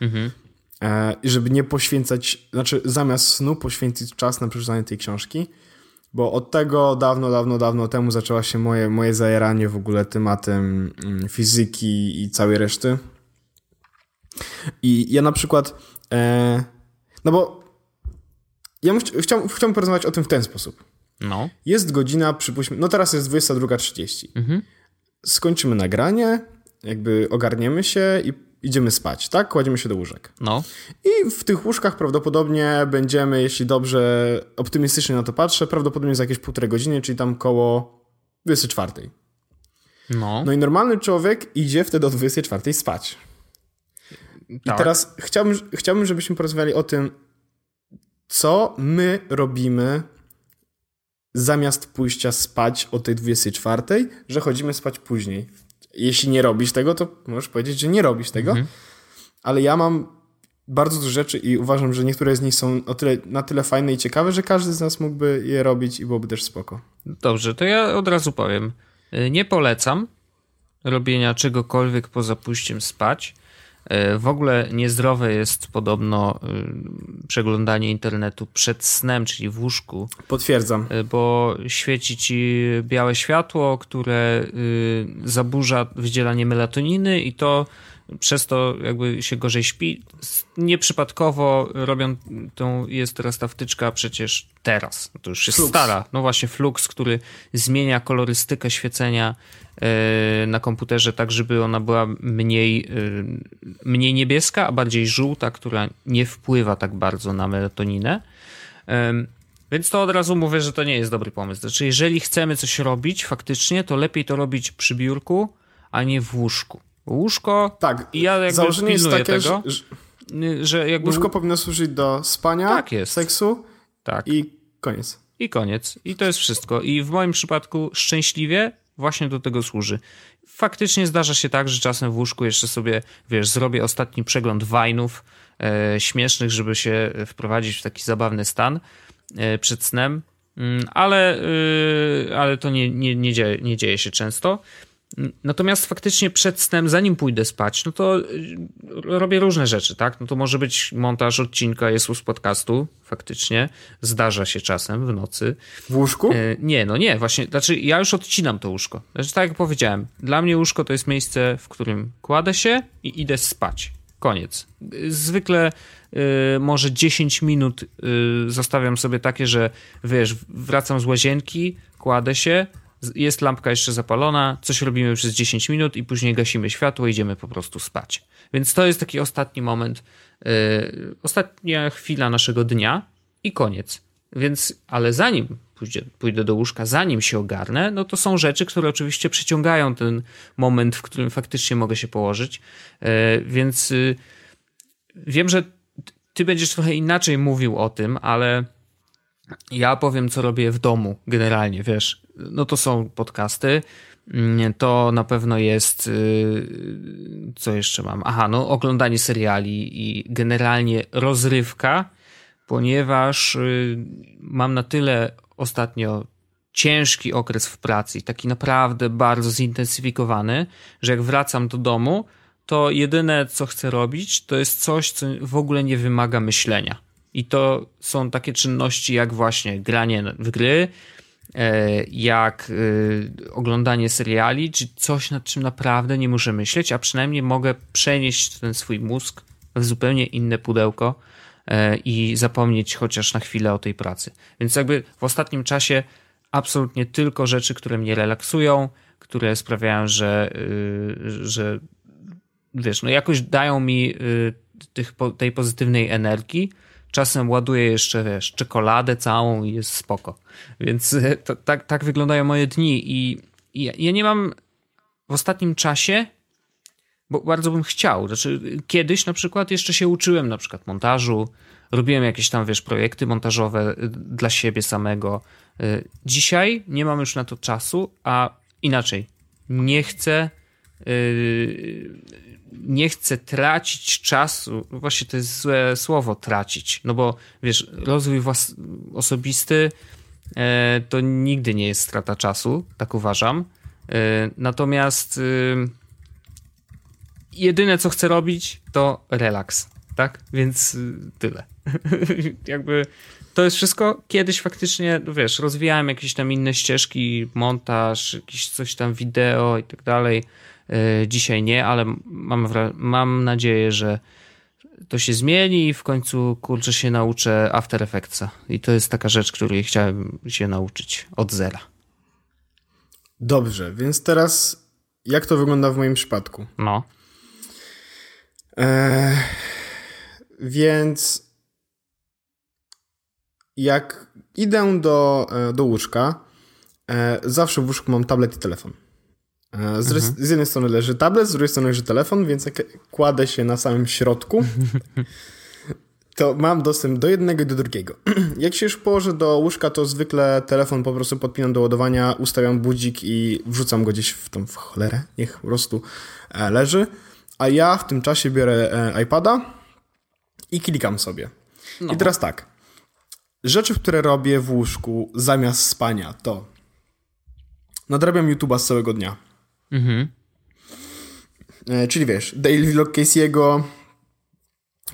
Mhm. E, żeby nie poświęcać, znaczy zamiast snu poświęcić czas na przeczytanie tej książki bo od tego dawno, dawno, dawno temu zaczęła się moje, moje zajeranie w ogóle tematem mm, fizyki i całej reszty. I ja na przykład, e, no bo ja chciałbym, chciałbym porozmawiać o tym w ten sposób. No. Jest godzina, przypuśćmy, no teraz jest 22.30. Mhm. Skończymy nagranie, jakby ogarniemy się i idziemy spać, tak? Kładziemy się do łóżek. No. I w tych łóżkach prawdopodobnie będziemy, jeśli dobrze, optymistycznie na to patrzę, prawdopodobnie za jakieś półtorej godziny, czyli tam koło 24. No. No i normalny człowiek idzie wtedy o 24 spać. I tak. teraz chciałbym, chciałbym, żebyśmy porozmawiali o tym, co my robimy zamiast pójścia spać o tej 24, że chodzimy spać później jeśli nie robisz tego, to możesz powiedzieć, że nie robisz tego. Mhm. ale ja mam bardzo dużo rzeczy i uważam, że niektóre z nich są tyle, na tyle fajne i ciekawe, że każdy z nas mógłby je robić i byłoby też spoko. Dobrze, to ja od razu powiem. Y, nie polecam robienia czegokolwiek poza pójściem spać. Y, w ogóle niezdrowe jest podobno y, przeglądanie internetu przed snem, czyli w łóżku. Potwierdzam. Bo świeci ci białe światło, które zaburza wydzielanie melatoniny i to przez to jakby się gorzej śpi. Nieprzypadkowo robią tą, jest teraz ta wtyczka przecież teraz, to już jest Flux. stara, no właśnie Flux, który zmienia kolorystykę świecenia e, na komputerze tak, żeby ona była mniej, e, mniej niebieska, a bardziej żółta, która nie wpływa tak bardzo na melatoninę. Więc to od razu mówię, że to nie jest dobry pomysł. Znaczy, jeżeli chcemy coś robić faktycznie, to lepiej to robić przy biurku, a nie w łóżku łóżko. Tak. I ja jakby założenie jest takie, tego, że, że jakby... Łóżko powinno służyć do spania, tak jest. seksu tak. i koniec. I koniec. I to jest wszystko. I w moim przypadku szczęśliwie właśnie do tego służy. Faktycznie zdarza się tak, że czasem w łóżku jeszcze sobie, wiesz, zrobię ostatni przegląd wajnów e, śmiesznych, żeby się wprowadzić w taki zabawny stan e, przed snem, mm, ale, e, ale to nie, nie, nie, dzieje, nie dzieje się często. Natomiast faktycznie przed snem, zanim pójdę spać, no to y, robię różne rzeczy, tak? No to może być montaż odcinka Jesus podcastu, faktycznie. Zdarza się czasem w nocy. W łóżku? E, nie, no nie, właśnie. Znaczy, ja już odcinam to łóżko. Znaczy, tak jak powiedziałem, dla mnie łóżko to jest miejsce, w którym kładę się i idę spać. Koniec. Zwykle y, może 10 minut y, zostawiam sobie takie, że wiesz, wracam z łazienki, kładę się, jest lampka jeszcze zapalona, coś robimy przez 10 minut i później gasimy światło idziemy po prostu spać. Więc to jest taki ostatni moment, yy, ostatnia chwila naszego dnia i koniec. Więc, ale zanim pójdzie, pójdę do łóżka, zanim się ogarnę, no to są rzeczy, które oczywiście przyciągają ten moment, w którym faktycznie mogę się położyć. Yy, więc yy, wiem, że ty będziesz trochę inaczej mówił o tym, ale ja powiem, co robię w domu generalnie, wiesz. No to są podcasty, mm, to na pewno jest. Y, co jeszcze mam? Aha, no oglądanie seriali i generalnie rozrywka, ponieważ y, mam na tyle ostatnio ciężki okres w pracy, taki naprawdę bardzo zintensyfikowany, że jak wracam do domu, to jedyne co chcę robić, to jest coś, co w ogóle nie wymaga myślenia i to są takie czynności jak właśnie granie w gry, e, jak e, oglądanie seriali, czy coś, nad czym naprawdę nie muszę myśleć, a przynajmniej mogę przenieść ten swój mózg w zupełnie inne pudełko e, i zapomnieć chociaż na chwilę o tej pracy. Więc jakby w ostatnim czasie absolutnie tylko rzeczy, które mnie relaksują, które sprawiają, że, że wiesz, no jakoś dają mi tych, tej pozytywnej energii, Czasem ładuję jeszcze, wiesz, czekoladę całą i jest spoko. Więc e, to, tak, tak wyglądają moje dni i, i ja nie mam w ostatnim czasie, bo bardzo bym chciał. Znaczy, kiedyś na przykład jeszcze się uczyłem na przykład montażu, robiłem jakieś tam, wiesz, projekty montażowe e, dla siebie samego. E, dzisiaj nie mam już na to czasu, a inaczej, nie chcę nie chcę tracić czasu. Właśnie to jest złe słowo tracić, no bo wiesz, rozwój włas- osobisty e, to nigdy nie jest strata czasu, tak uważam. E, natomiast e, jedyne co chcę robić to relaks, tak? Więc y, tyle. <laughs> Jakby to jest wszystko. Kiedyś faktycznie, no wiesz, rozwijałem jakieś tam inne ścieżki, montaż, jakieś coś tam wideo i tak dalej dzisiaj nie, ale mam, mam nadzieję, że to się zmieni i w końcu kurczę się nauczę After Effectsa. I to jest taka rzecz, której chciałem się nauczyć od zera. Dobrze, więc teraz jak to wygląda w moim przypadku? No. E, więc jak idę do, e, do łóżka, zawsze w łóżku mam tablet i telefon. E, z, mhm. z, jednej strony leży tablet, z drugiej strony leży telefon, więc jak kładę się na samym środku, <laughs> to mam dostęp do jednego i do drugiego. <clears throat> Jak się już położę do łóżka, to zwykle telefon po prostu podpinam do ładowania, ustawiam budzik i wrzucam go gdzieś w tą w cholerę, niech po prostu e, leży. a ja w tym czasie biorę e, iPada i klikam sobie. No. I teraz tak. Rzeczy, które robię w łóżku zamiast spania, to nadrabiam YouTube'a z całego dnia. Mhm. E, czyli wiesz, daily vlog Casey'ego,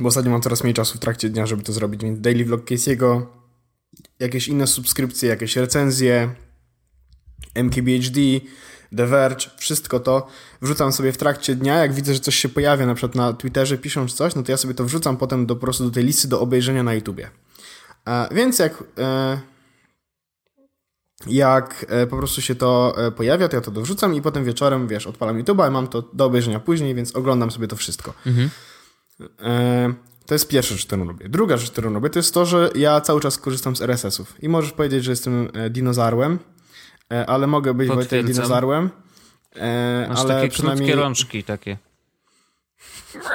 bo ostatnio mam coraz mniej czasu w trakcie dnia, żeby to zrobić, więc daily vlog Casey'ego, jakieś inne subskrypcje, jakieś recenzje, MKBHD, The Verge, wszystko to wrzucam sobie w trakcie dnia. Jak widzę, że coś się pojawia, na przykład na Twitterze piszą coś, no to ja sobie to wrzucam potem do, po prostu do tej listy do obejrzenia na YouTubie. E, więc jak, e, jak e, po prostu się to e, pojawia, to ja to dorzucam i potem wieczorem, wiesz, odpalam YouTube'a i mam to do obejrzenia później, więc oglądam sobie to wszystko. Mhm. E, to jest pierwsza rzecz, którą robię. Druga rzecz, którą robię, to jest to, że ja cały czas korzystam z RSS-ów. I możesz powiedzieć, że jestem dinozaurem, ale mogę być Wojtek dinozaurem. Masz ale takie przynajmniej... krótkie rączki takie. <laughs>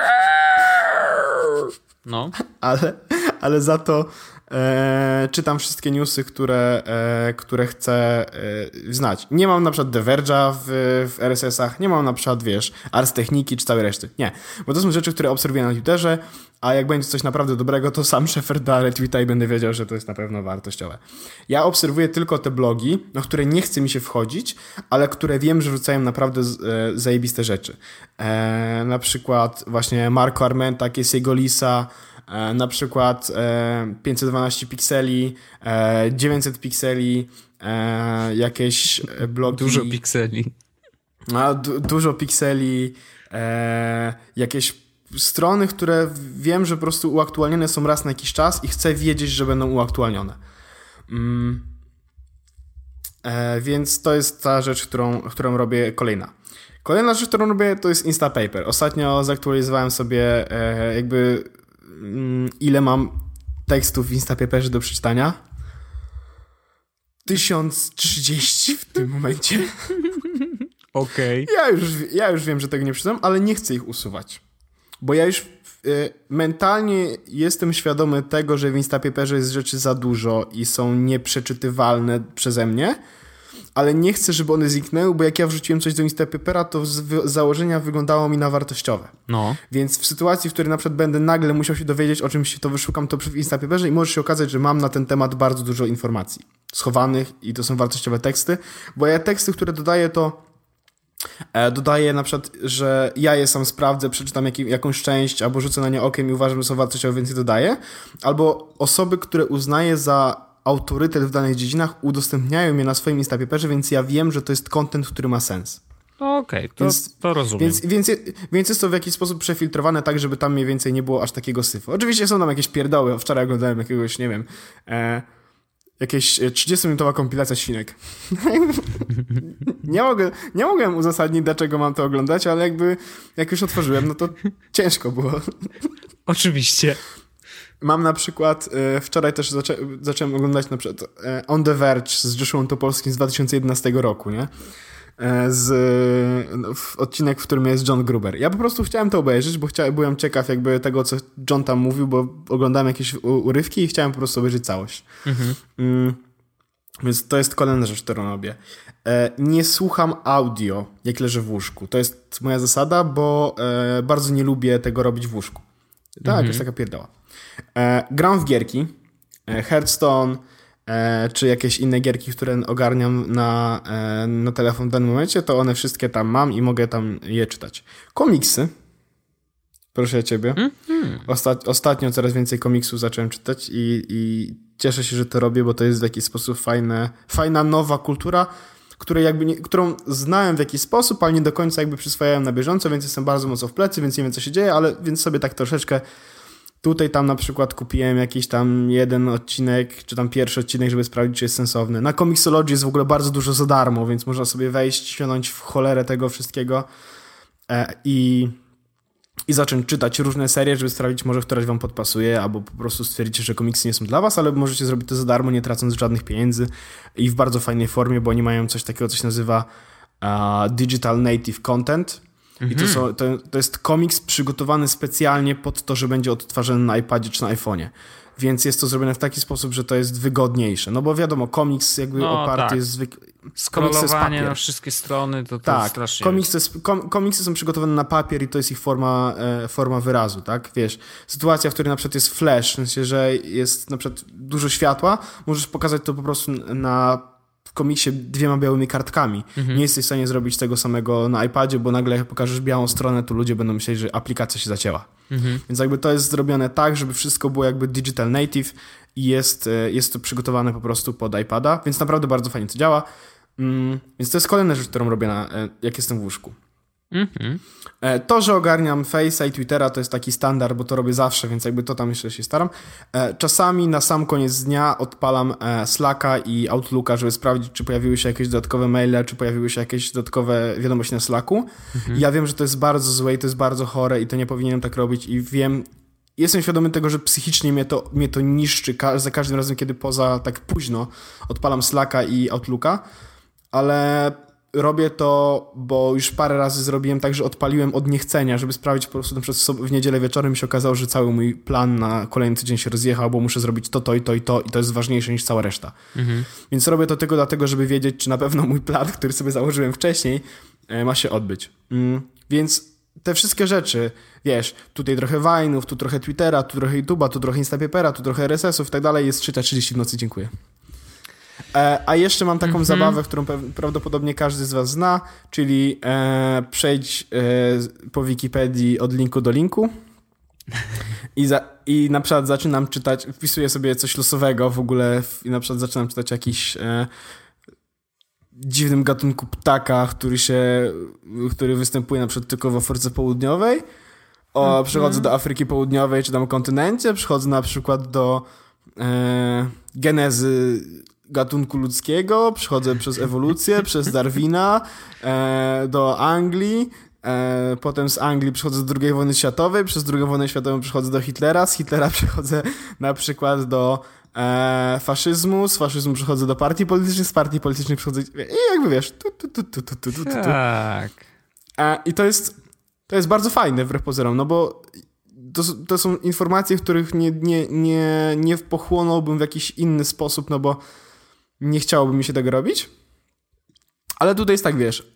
No. Ale, ale za to e, czytam wszystkie newsy, które, e, które chcę e, znać. Nie mam na przykład The Verge'a w, w RSS-ach, nie mam na przykład, wiesz, Ars Techniki czy całej reszty. Nie, bo to są rzeczy, które obserwuję na Twitterze, a jak będzie coś naprawdę dobrego, to sam Shepard da retweeta i będę wiedział, że to jest na pewno wartościowe. Ja obserwuję tylko te blogi, na które nie chce mi się wchodzić, ale które wiem, że rzucają naprawdę e, zajebiste rzeczy. E, na przykład właśnie Marco Armenta, Casey'ego Lisa, na przykład 512 e, pikseli, 900 e, pikseli, jakieś bloki... Dużo pikseli. A, du dużo pikseli, jakieś strony, które wiem, że po prostu uaktualnione są raz na jakiś czas i chcę wiedzieć, że będą uaktualnione. Mm. E, więc to jest ta rzecz, którą, którą robię kolejna. Kolejna rzecz, którą robię, to jest Instapaper. Ostatnio zaktualizowałem sobie e, jakby ile mam tekstów w Instapaperze do przeczytania? 1030 w tym momencie. <laughs> Okej. Okay. Ja, już, ja już wiem, że tego nie przeczytam, ale nie chcę ich usuwać. Bo ja już y, mentalnie jestem świadomy tego, że w Instapaperze jest rzeczy za dużo i są nieprzeczytywalne przeze mnie ale nie chcę, żeby one zniknęły, bo jak ja wrzuciłem coś do Instapapera, to z założenia wyglądało mi na wartościowe. No. Więc w sytuacji, w której na przykład będę nagle musiał się dowiedzieć o czymś, to wyszukam to w Instapaperze i może się okazać, że mam na ten temat bardzo dużo informacji schowanych i to są wartościowe teksty, bo ja teksty, które dodaję, to e, Dodaję na przykład, że ja je sam sprawdzę, przeczytam jak, jakąś część, albo rzucę na nie okiem i uważam, że są wartościowe, więc je dodaję. Albo osoby, które uznaję za autorytet w danych dziedzinach udostępniają mnie na swoim Instapaperze, więc ja wiem, że to jest content, który ma sens. Okej, okay, to, więc, to rozumiem. Więc, więc, więc jest to w jakiś sposób przefiltrowane tak, żeby tam mniej więcej nie było aż takiego syfu. Oczywiście są tam jakieś pierdoły. Wczoraj oglądałem jakiegoś, nie wiem, e, jakieś 30-minutowa e, kompilacja świnek. <laughs> nie, mogę, nie mogłem uzasadnić, dlaczego mam to oglądać, ale jakby jak już otworzyłem, no to ciężko było. Oczywiście. Mam na przykład, e, wczoraj też zaczę, zacząłem oglądać na przykład e, On the Verge z Joshua Topolskim z 2011 roku, nie? E, z no, w odcinek, w którym jest John Gruber. Ja po prostu chciałem to obejrzeć, bo chciałem, byłem ciekaw jakby tego, co John tam mówił, bo oglądałem jakieś urywki i chciałem po prostu obejrzeć całość. Mhm. Mm, więc to jest kolejna rzecz, którą robię. Nie słucham audio, jak leżę w łóżku. To jest moja zasada, bo bardzo nie lubię tego robić w łóżku. Tak, mhm. jest taka pierdoła. E, gram w gierki, e, Hearthstone, e, czy jakieś inne gierki, które ogarniam na, e, na telefon w danym momencie, to one wszystkie tam mam i mogę tam je czytać. Komiksy. Proszę ciebie. Mm -hmm. Osta ostatnio coraz więcej komiksów zacząłem czytać i, i cieszę się, że to robię, bo to jest w jakiś sposób fajne, fajna nowa kultura, której jakby nie, którą znałem w jakiś sposób, ale nie do końca jakby przyswajałem na bieżąco, więc jestem bardzo mocno w plecy, więc nie wiem co się dzieje, ale więc sobie tak troszeczkę Tutaj tam na przykład kupiłem jakiś tam jeden odcinek, czy tam pierwszy odcinek, żeby sprawdzić, czy jest sensowny. Na Comixology jest w ogóle bardzo dużo za darmo, więc można sobie wejść, ściągnąć w cholerę tego wszystkiego e, i, i zacząć czytać różne serie, żeby sprawdzić, może któraś wam podpasuje, albo po prostu stwierdzicie, że komiksy nie są dla was, ale możecie zrobić to za darmo, nie tracąc żadnych pieniędzy i w bardzo fajnej formie, bo oni mają coś takiego, co się nazywa uh, Digital Native Content, i to, są, to, to, jest komiks przygotowany specjalnie pod to, że będzie odtwarzany na iPadzie czy na iPhone'ie. Więc jest to zrobione w taki sposób, że to jest wygodniejsze. No bo wiadomo, komiks jakby No, oparty tak. jest zwykle... Scrollowanie na wszystkie strony to, to Tak, strasznie... komiksy, kom, komiksy są przygotowane na papier i to jest ich forma, e, forma wyrazu, tak? Wiesz, sytuacja, w której na przykład jest flash, w sensie, że jest na przykład dużo światła, możesz pokazać to po prostu na w komiksie dwiema białymi kartkami. Nie jesteś w stanie zrobić tego samego na iPadzie, bo nagle jak pokażesz białą stronę, to ludzie będą myśleć, że aplikacja się zacięła. Więc jakby to jest zrobione tak, żeby wszystko było jakby digital native i jest, e, jest to przygotowane po prostu pod iPada, więc naprawdę bardzo fajnie to działa. Mm, więc to jest kolejna rzecz, którą robię, na, e, jak jestem w łóżku. Mhm. E, To, że ogarniam Face'a i Twittera, to jest taki standard, bo to robię zawsze, więc jakby to tam jeszcze się staram. E, Czasami na sam koniec dnia odpalam e, Slacka i Outlooka, żeby sprawdzić, czy pojawiły się jakieś dodatkowe maile, czy pojawiły się jakieś dodatkowe wiadomości na Slacku. I Ja wiem, że to jest bardzo złe i to jest bardzo chore i to nie powinienem tak robić i wiem, jestem świadomy tego, że psychicznie mnie to, mnie to niszczy ka- za każdym razem, kiedy poza tak późno odpalam Slacka i Outlooka, ale robię to, bo już parę razy zrobiłem tak, że odpaliłem od niechcenia, żeby sprawdzić po prostu na przykład w niedzielę wieczorem się okazało, że cały mój plan na kolejny tydzień się rozjechał, bo muszę zrobić to, to i to i to i to jest ważniejsze niż cała reszta. Więc robię to tylko dlatego, żeby wiedzieć, czy na pewno mój plan, <laughs> który sobie założyłem wcześniej, e, ma się odbyć. Mm, Więc te wszystkie rzeczy, wiesz, tutaj trochę Vine'ów, tu trochę Twittera, tu trochę YouTube'a, tu trochę Instapapera, tu trochę RSS-ów i tak dalej, jest 3.30 w nocy, dziękuję. E, a jeszcze mam taką zabawę, którą prawdopodobnie każdy z was zna, czyli e, przejdź e, po Wikipedii od linku do linku. I, za, i na przykład zaczynam czytać, wpisuję sobie coś losowego w ogóle i na przykład zaczynam czytać jakiś e, dziwnym gatunku ptaka, który się, który występuje na przykład tylko w Afryce Południowej. O, przechodzę do Afryki Południowej czy tam kontynencie, przechodzę na przykład do e, genezy gatunku ludzkiego, przechodzę przez ewolucję, przez Darwina e, do Anglii, e, potem z Anglii przechodzę do II wojny światowej, przez II wojnę światową przechodzę do Hitlera, z Hitlera <laughs> przechodzę na przykład do e, faszyzmu, z faszyzmu przechodzę do partii politycznych, z partii politycznych przechodzę i jakby wiesz, tu, tu, tu, tu, tu, tu, tu, tu. Tak. E, I to jest, to jest bardzo fajne wbrew pozorom, no bo to, to są informacje, których nie, nie, nie, nie pochłonąłbym w jakiś inny sposób, no bo nie chciałoby mi się tego robić. Ale tutaj jest tak, wiesz,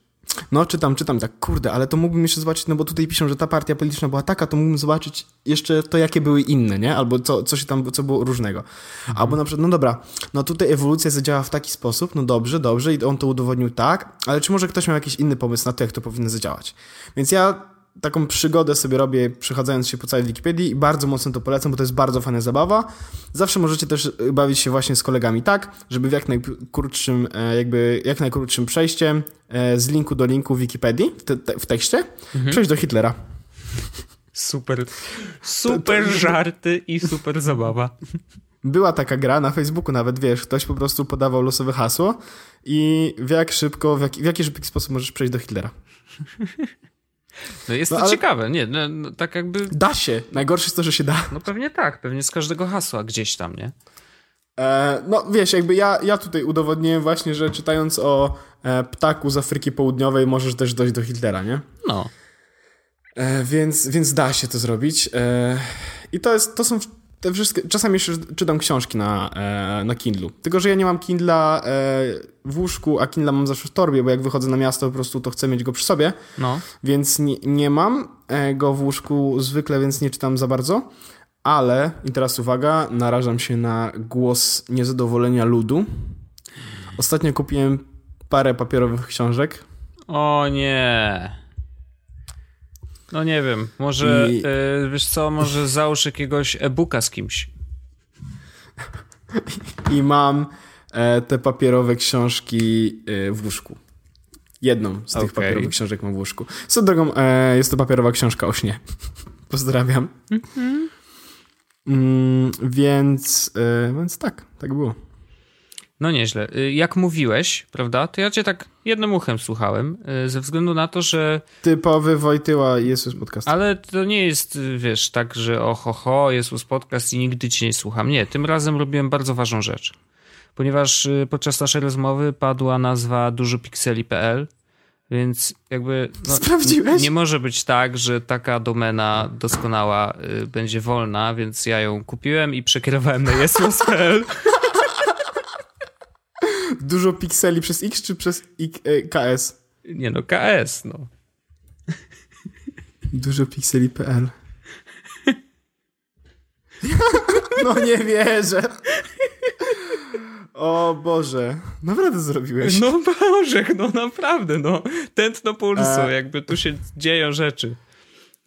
no czytam, czytam, tak, kurde, ale to mógłbym jeszcze zobaczyć, no bo tutaj piszą, że ta partia polityczna była taka, to mógłbym zobaczyć jeszcze to, jakie były inne, nie? Albo co, co się tam, co było różnego. Albo na przykład, no dobra, no tutaj ewolucja zadziała w taki sposób, no dobrze, dobrze i on to udowodnił tak, ale czy może ktoś miał jakiś inny pomysł na to, jak to powinno zadziałać? Więc ja taką przygodę sobie robię, przechadzając się po całej Wikipedii i bardzo mocno to polecam, bo to jest bardzo fajna zabawa. Zawsze możecie też y, bawić się właśnie z kolegami tak, żeby w jak najkrótszym, e, jakby jak najkrótszym przejściem e, z linku do linku w Wikipedii, w, te, te, w tekście, przejść do Hitlera. Super. Super żarty i super zabawa. Była taka gra na Facebooku nawet, wiesz, ktoś po prostu podawał losowe hasło i w jak szybko, w jaki, w jaki szybki sposób możesz przejść do Hitlera. No jest No to ale- ciekawe, nie? No, no, tak jakby. Da się. Najgorsze jest to, że się da. No pewnie tak, pewnie z każdego hasła gdzieś tam, nie? E, no wiesz, jakby ja, ja tutaj udowodniłem właśnie, że czytając o e, ptaku z Afryki Południowej możesz też dojść do Hitlera, nie? No. E, więc, więc da się to zrobić. E, I to jest, to są te wszystkie, czasami jeszcze czytam książki na, e, na Kindlu. Tylko, że ja nie mam Kindla e, w łóżku, a Kindla mam zawsze w torbie, bo jak wychodzę na miasto po prostu to chcę mieć go przy sobie, No. więc nie, nie mam e, go w łóżku zwykle, więc nie czytam za bardzo. Ale, i teraz uwaga, narażam się na głos niezadowolenia ludu. Ostatnio kupiłem parę papierowych książek. O nie. No nie wiem, może I- y, wiesz co, może załóż jakiegoś e-booka z kimś. <laughs> i mam e, te papierowe książki e, w łóżku. Jedną z tych papierowych książek mam w łóżku. Swoją drogą, e, jest to papierowa książka o śnie. <laughs> Pozdrawiam. Mm, więc, e, więc tak, tak było. No nieźle. Y, Jak mówiłeś, prawda, to ja cię tak jednym uchem słuchałem, y, ze względu na to, że... Typowy Wojtyła i Jezus podcast. Ale to nie jest, y, wiesz, tak, że oho, ho, Jezus podcast i nigdy cię nie słucham. Nie, tym razem robiłem bardzo ważną rzecz. Ponieważ podczas naszej rozmowy padła nazwa dużopixeli.pl Więc jakby. No, Sprawdziłeś? Nie może być tak, że taka domena doskonała y, będzie wolna, więc ja ją kupiłem i przekierowałem na <laughs> jesłos.pl. Dużo pikseli przez X czy przez I, e, KS? Nie no, KS, no. Dużo pikseli.pl. <laughs> No nie wierzę. O Boże, naprawdę zrobiłeś. No Boże, no naprawdę, no. Tętno pulsu, e... jakby tu się dzieją rzeczy.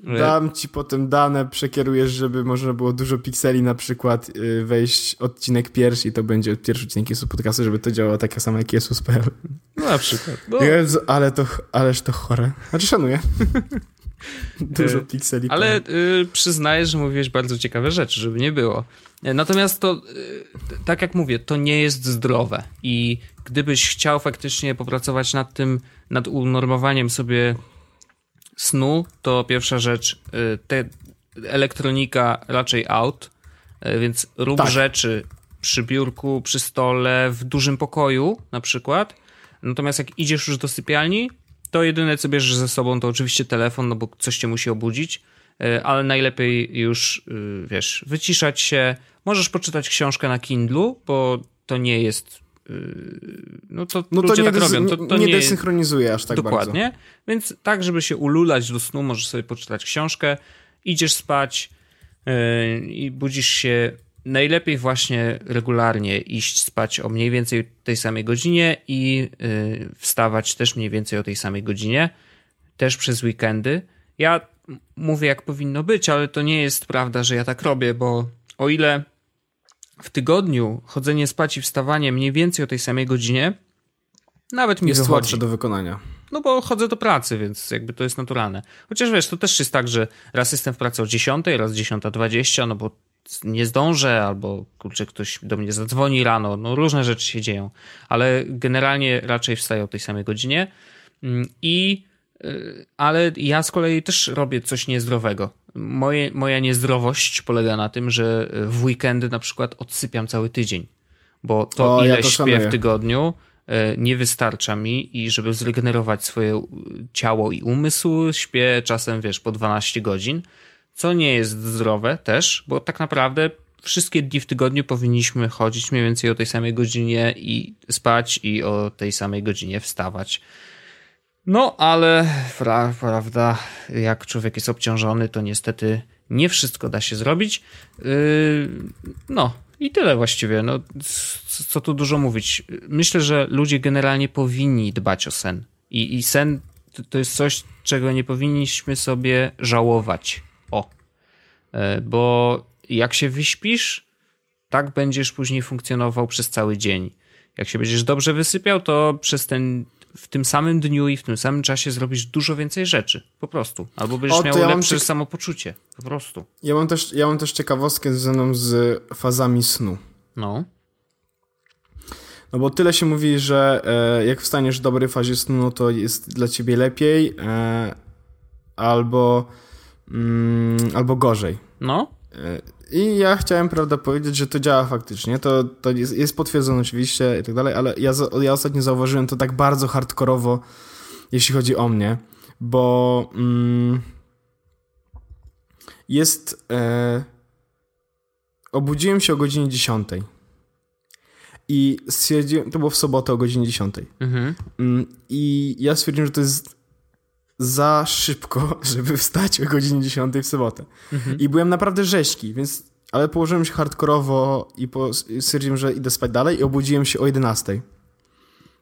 Dam ci potem dane, przekierujesz, żeby można było dużo pikseli na przykład y, wejść odcinek pierwszy i to będzie pierwszy odcinek Jezus Podcastu, żeby to działało tak samo jak Jezus.pl. No na przykład. No. Ale to, ależ to chore. Znaczy szanuję. <laughs> Dużo e, pikseli. Ale y, przyznaję, że mówiłeś bardzo ciekawe rzeczy, żeby nie było. E, natomiast to, y, tak jak mówię, to nie jest zdrowe. I gdybyś chciał faktycznie popracować nad tym, nad unormowaniem sobie snu, to pierwsza rzecz, y, te elektronika raczej out, y, więc rób tak. rzeczy przy biurku, przy stole, w dużym pokoju na przykład. Natomiast jak idziesz już do sypialni, to jedyne co bierzesz ze sobą to oczywiście telefon, no bo coś cię musi obudzić, y, ale najlepiej już, wiesz, wyciszać się. Możesz poczytać książkę na Kindlu, bo to nie jest no to no to nie tak robią. To, to nie, nie desynchronizuje aż tak Dokładnie. Bardzo. Więc tak, żeby się ululać do snu, możesz sobie poczytać książkę, idziesz spać yy, i budzisz się najlepiej właśnie regularnie iść spać o mniej więcej tej samej godzinie i yy, wstawać też mniej więcej o tej samej godzinie, też przez weekendy. Ja mówię jak powinno być, ale to nie jest prawda, że ja tak robię, bo o ile w tygodniu chodzenie spać i wstawanie mniej więcej o tej samej godzinie, nawet mi jest wychodzi. łatwe do wykonania. No bo chodzę do pracy, więc jakby to jest naturalne. Chociaż wiesz, to też jest tak, że raz jestem w pracy o 10, raz 10.20, no bo nie zdążę, albo kurczę, ktoś do mnie zadzwoni rano, no różne rzeczy się dzieją, ale generalnie raczej wstaję o tej samej godzinie mm, i y, ale ja z kolei też robię coś niezdrowego. Moje, moja niezdrowość polega na tym, że w weekendy na przykład odsypiam cały tydzień, bo to o, ile ja to śpię w tygodniu e, nie wystarcza mi i żeby zregenerować swoje ciało i umysł, śpię czasem, wiesz, po 12 godzin, co nie jest zdrowe też, bo tak naprawdę wszystkie dni w tygodniu powinniśmy chodzić mniej więcej o tej samej godzinie i spać i o tej samej godzinie wstawać. No, ale pra, prawda, jak człowiek jest obciążony, to niestety nie wszystko da się zrobić. Yy, no, i tyle właściwie. No, co tu dużo mówić. Myślę, że ludzie generalnie powinni dbać o sen. I, i sen to, to jest coś, czego nie powinniśmy sobie żałować. O. Yy, bo jak się wyśpisz, tak będziesz później funkcjonował przez cały dzień. Jak się będziesz dobrze wysypiał, to przez ten w tym samym dniu i w tym samym czasie zrobisz dużo więcej rzeczy. Po prostu. Albo będziesz o, miał ja lepsze ciek- samopoczucie. Po prostu. Ja mam też, ja mam też ciekawostkę związaną z fazami snu. No. No bo tyle się mówi, że e, jak wstaniesz w dobrej fazie snu, no to jest dla ciebie lepiej e, albo, mm, albo gorzej. No. E, i ja chciałem, prawda, powiedzieć, że to działa faktycznie. To, to jest, jest potwierdzone oczywiście i tak dalej, ale ja, ja ostatnio zauważyłem to tak bardzo hardkorowo, jeśli chodzi o mnie, bo mm, jest. E, obudziłem się o godzinie 10. I stwierdziłem, to było w sobotę o godzinie 10. Mhm. Mm, I ja stwierdziłem, że to jest za szybko, <laughs> żeby wstać o godzinie 10 w sobotę. Mhm. I byłem naprawdę rzeźki, więc ale położyłem się hardkorowo i, po, stwierdziłem, że idę spać dalej i obudziłem się o 11.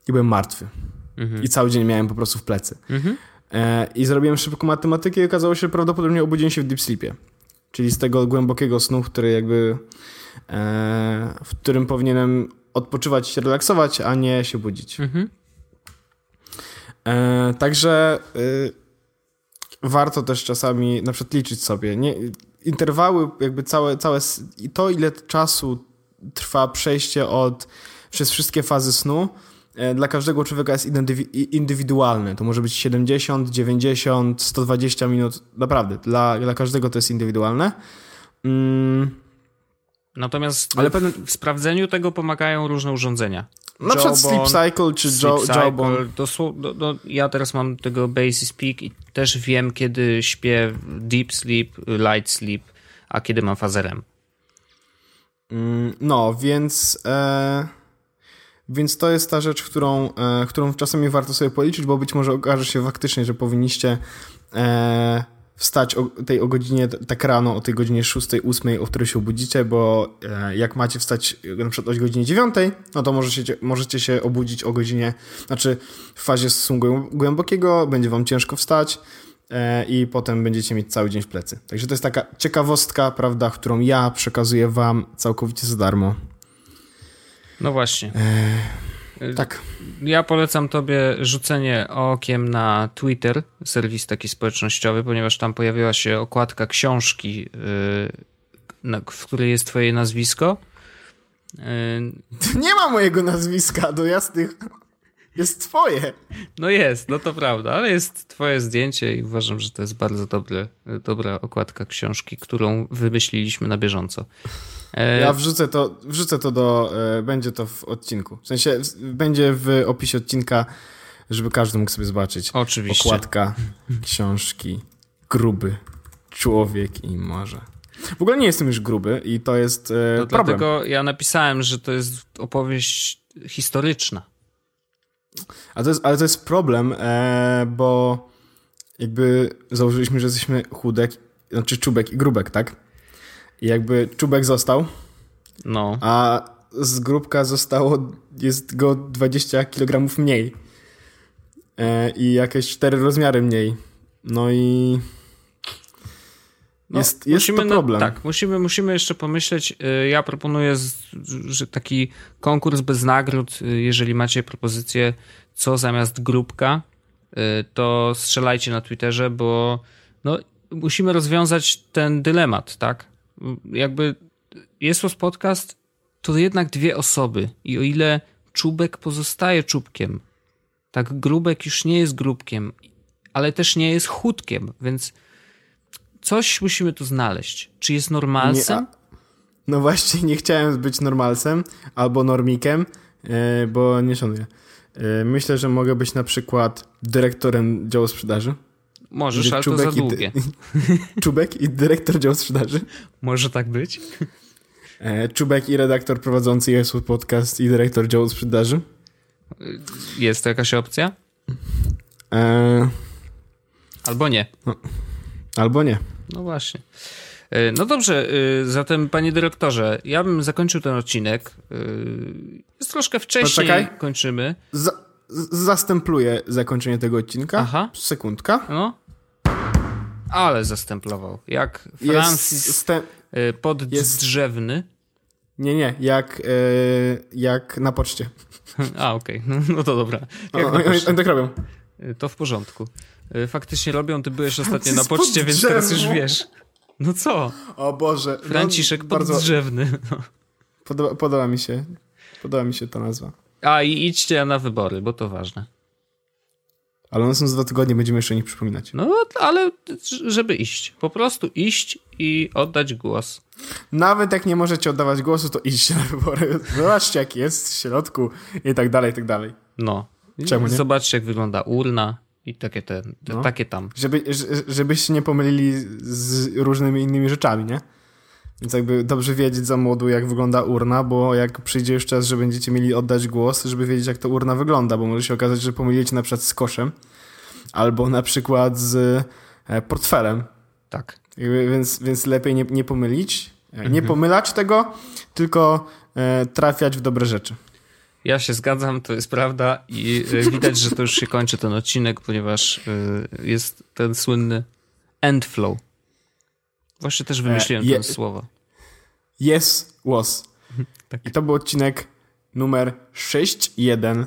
I byłem martwy. Mhm. I cały dzień miałem po prostu w plecy. Mhm. E, I zrobiłem szybką matematykę i okazało się, że prawdopodobnie obudziłem się w deep sleepie. Czyli z tego głębokiego snu, który jakby e, w którym powinienem odpoczywać, się relaksować, a nie się budzić. Mhm. E, także y, warto też czasami na przykład liczyć sobie. Nie, interwały, jakby całe, całe to, ile czasu trwa przejście od przez wszystkie fazy snu, e, dla każdego człowieka jest indywidualne. To może być 70, 90, 120 minut. Naprawdę, dla, dla każdego to jest indywidualne. Mm. Natomiast Ale w, pewne... w sprawdzeniu tego pomagają różne urządzenia. Na przykład Sleep Cycle czy Sleep Jawbone. no, no, ja teraz mam tego Basis Peak i też wiem, kiedy śpię Deep Sleep, Light Sleep, a kiedy mam fazę REM. Mm, no, więc... E... Więc to jest ta rzecz, którą, e, którą czasami warto sobie policzyć, bo być może okaże się faktycznie, że powinniście e, wstać o, tej o godzinie, tak rano, o tej godzinie 6, 8, o której się obudzicie, bo e, jak macie wstać na przykład o godzinie 9, no to możecie, możecie się obudzić o godzinie, znaczy w fazie snu głębokiego, będzie wam ciężko wstać e, i potem będziecie mieć cały dzień w plecy. Także to jest taka ciekawostka, prawda, którą ja przekazuję wam całkowicie za darmo. No właśnie. E, tak. Ja polecam tobie rzucenie okiem na Twitter, serwis taki społecznościowy, ponieważ tam pojawiła się okładka książki, yy, w której jest twoje nazwisko. Yy, Nie ma mojego nazwiska, do jasnych. Jest twoje. No jest, no to prawda, ale jest twoje zdjęcie i uważam, że to jest bardzo dobre, dobra okładka książki, którą wymyśliliśmy na bieżąco. E, ja wrzucę to, wrzucę to do, e, będzie to w odcinku. W sensie będzie w opisie odcinka, żeby każdy mógł sobie zobaczyć. Oczywiście. Okładka książki, gruby człowiek i morze. W ogóle nie jestem już gruby i to jest e, to problem. Dlatego ja napisałem, że to jest opowieść historyczna. A to jest, ale to jest problem, e, bo jakby założyliśmy, że jesteśmy chudek, znaczy czubek i grubek, tak? Jakby czubek został. No. A z grubka zostało, jest go 20 kg mniej. E, I jakieś 4 rozmiary mniej. No i. No, jest, jest to problem. Tak, musimy, musimy jeszcze pomyśleć. E, ja proponuję, że taki konkurs bez nagród, e, jeżeli macie propozycję, co zamiast grupka, e, to strzelajcie na Twitterze, bo no, musimy rozwiązać ten dylemat, tak? Jakby jest to podcast, to jednak dwie osoby. I o ile czubek pozostaje czubkiem, tak grubek już nie jest grubkiem, ale też nie jest chudkiem, więc coś musimy tu znaleźć. Czy jest normalcem? Nie, no właśnie, nie chciałem być normalcem albo normikiem, e, bo nie szanuję. E, myślę, że mogę być na przykład dyrektorem działu sprzedaży. Możesz, ale to za długie. I, <laughs> Czubek i dyrektor działu sprzedaży. Może tak być. E, Czubek i redaktor prowadzący jest podcast i dyrektor działu sprzedaży. Jest to jakaś opcja? E... Albo nie. No. Albo nie. No właśnie. E, no dobrze, e, zatem panie dyrektorze, ja bym zakończył ten odcinek. Jest troszkę wcześniej Poczekaj. kończymy. Za zastempluję zakończenie tego odcinka. Aha. Sekundka. No. Ale zastemplował. Jak Francis y, poddrzewny. Nie, nie, jak, yy, jak na poczcie. <laughs> A, okej, okay. <laughs> no, no, to dobra. Jak o, oni, tak robią. Y, to w porządku. Faktycznie robią, ty byłeś ostatnio na poczcie, więc teraz już wiesz. No co? O Boże. No, Franciszek no, poddrzewny. <laughs> No. Podoba, podoba mi się. Podoba mi się ta nazwa. A i idźcie na wybory, bo to ważne. Ale one są za dwa tygodnie, będziemy jeszcze o nich przypominać. No, ale żeby iść. Po prostu iść i oddać głos. Nawet jak nie możecie oddawać głosu, to idźcie na wybory. Zobaczcie, jak jest w środku i tak dalej, i tak dalej. No. Czemu nie? Zobaczcie, jak wygląda urna i takie te, te no. takie tam. Żeby, żebyście nie pomylili z różnymi innymi rzeczami, nie? Więc jakby dobrze wiedzieć za młodu, jak wygląda urna, bo jak przyjdzie już czas, że będziecie mieli oddać głos, żeby wiedzieć, jak ta urna wygląda, bo może się okazać, że pomylicie na przykład z koszem, albo na przykład z e, portfelem. Tak. Jakby, więc, więc lepiej nie, nie pomylić, e, mhm. nie pomylać tego, tylko e, trafiać w dobre rzeczy. Ja się zgadzam, to jest prawda i e, widać, że to już się kończy ten odcinek, ponieważ jest ten słynny end flow. Właśnie też wymyśliłem e, je, to słowo. Yes, was. <laughs> tak. I to był odcinek numer 6.1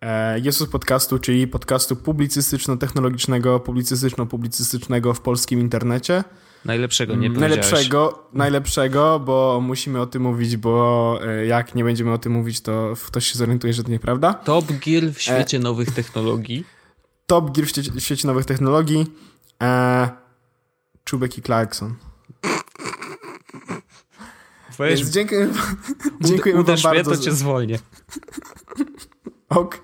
e, Jesus Podcastu, czyli podcastu publicystyczno-technologicznego, publicystyczno-publicystycznego w polskim internecie. Najlepszego, nie Najlepszego, najlepszego, bo musimy o tym mówić, bo e, jak nie będziemy o tym mówić, to ktoś się zorientuje, że to nieprawda. Top Gear w świecie e, nowych technologii. Top Gear w świecie, w świecie nowych technologii. E, Czubek i Clarkson. Weź, dziękuję, dziękujemy wam bardzo. Mnie, to cię zwolnię. Ok.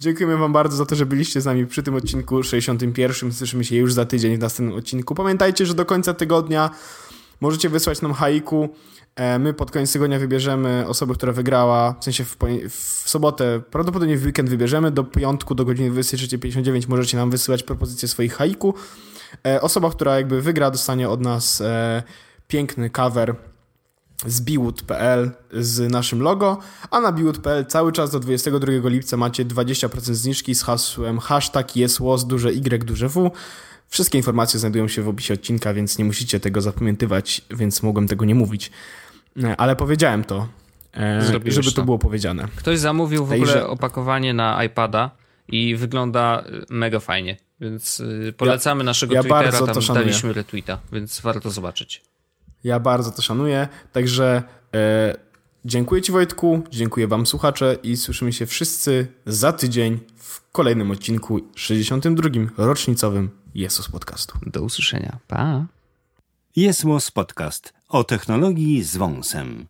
Dziękujemy wam bardzo za to, że byliście z nami przy tym odcinku 61. Słyszymy się już za tydzień w następnym odcinku. Pamiętajcie, że do końca tygodnia możecie wysłać nam haiku. E, my pod koniec tygodnia wybierzemy osobę, która wygrała, w sensie w, w sobotę, prawdopodobnie w weekend wybierzemy, do piątku do godziny 23.59 możecie nam wysyłać propozycje swoich haiku. E, osoba, która jakby wygra, dostanie od nas e, piękny cover z biwood.pl z naszym logo, a na biwood.pl cały czas do 22 lipca macie 20% zniżki z hasłem hashtag jesłos duże Y duże W. Wszystkie informacje znajdują się w opisie odcinka, więc nie musicie tego zapamiętywać, więc mogłem tego nie mówić. E, ale powiedziałem to, e, Zrobiłeś żeby to. to było powiedziane. Ktoś zamówił w ogóle opakowanie na iPada i wygląda e, mega fajnie, więc polecamy ja, naszego ja Twittera, bardzo tam daliśmy retweeta, więc warto zobaczyć. Ja bardzo to szanuję, także e, dziękuję Ci Wojtku, dziękuję Wam słuchacze i słyszymy się wszyscy za tydzień w kolejnym odcinku 62. rocznicowym Jesus Podcastu. Do usłyszenia. Pa! Jesus Podcast o technologii z wąsem.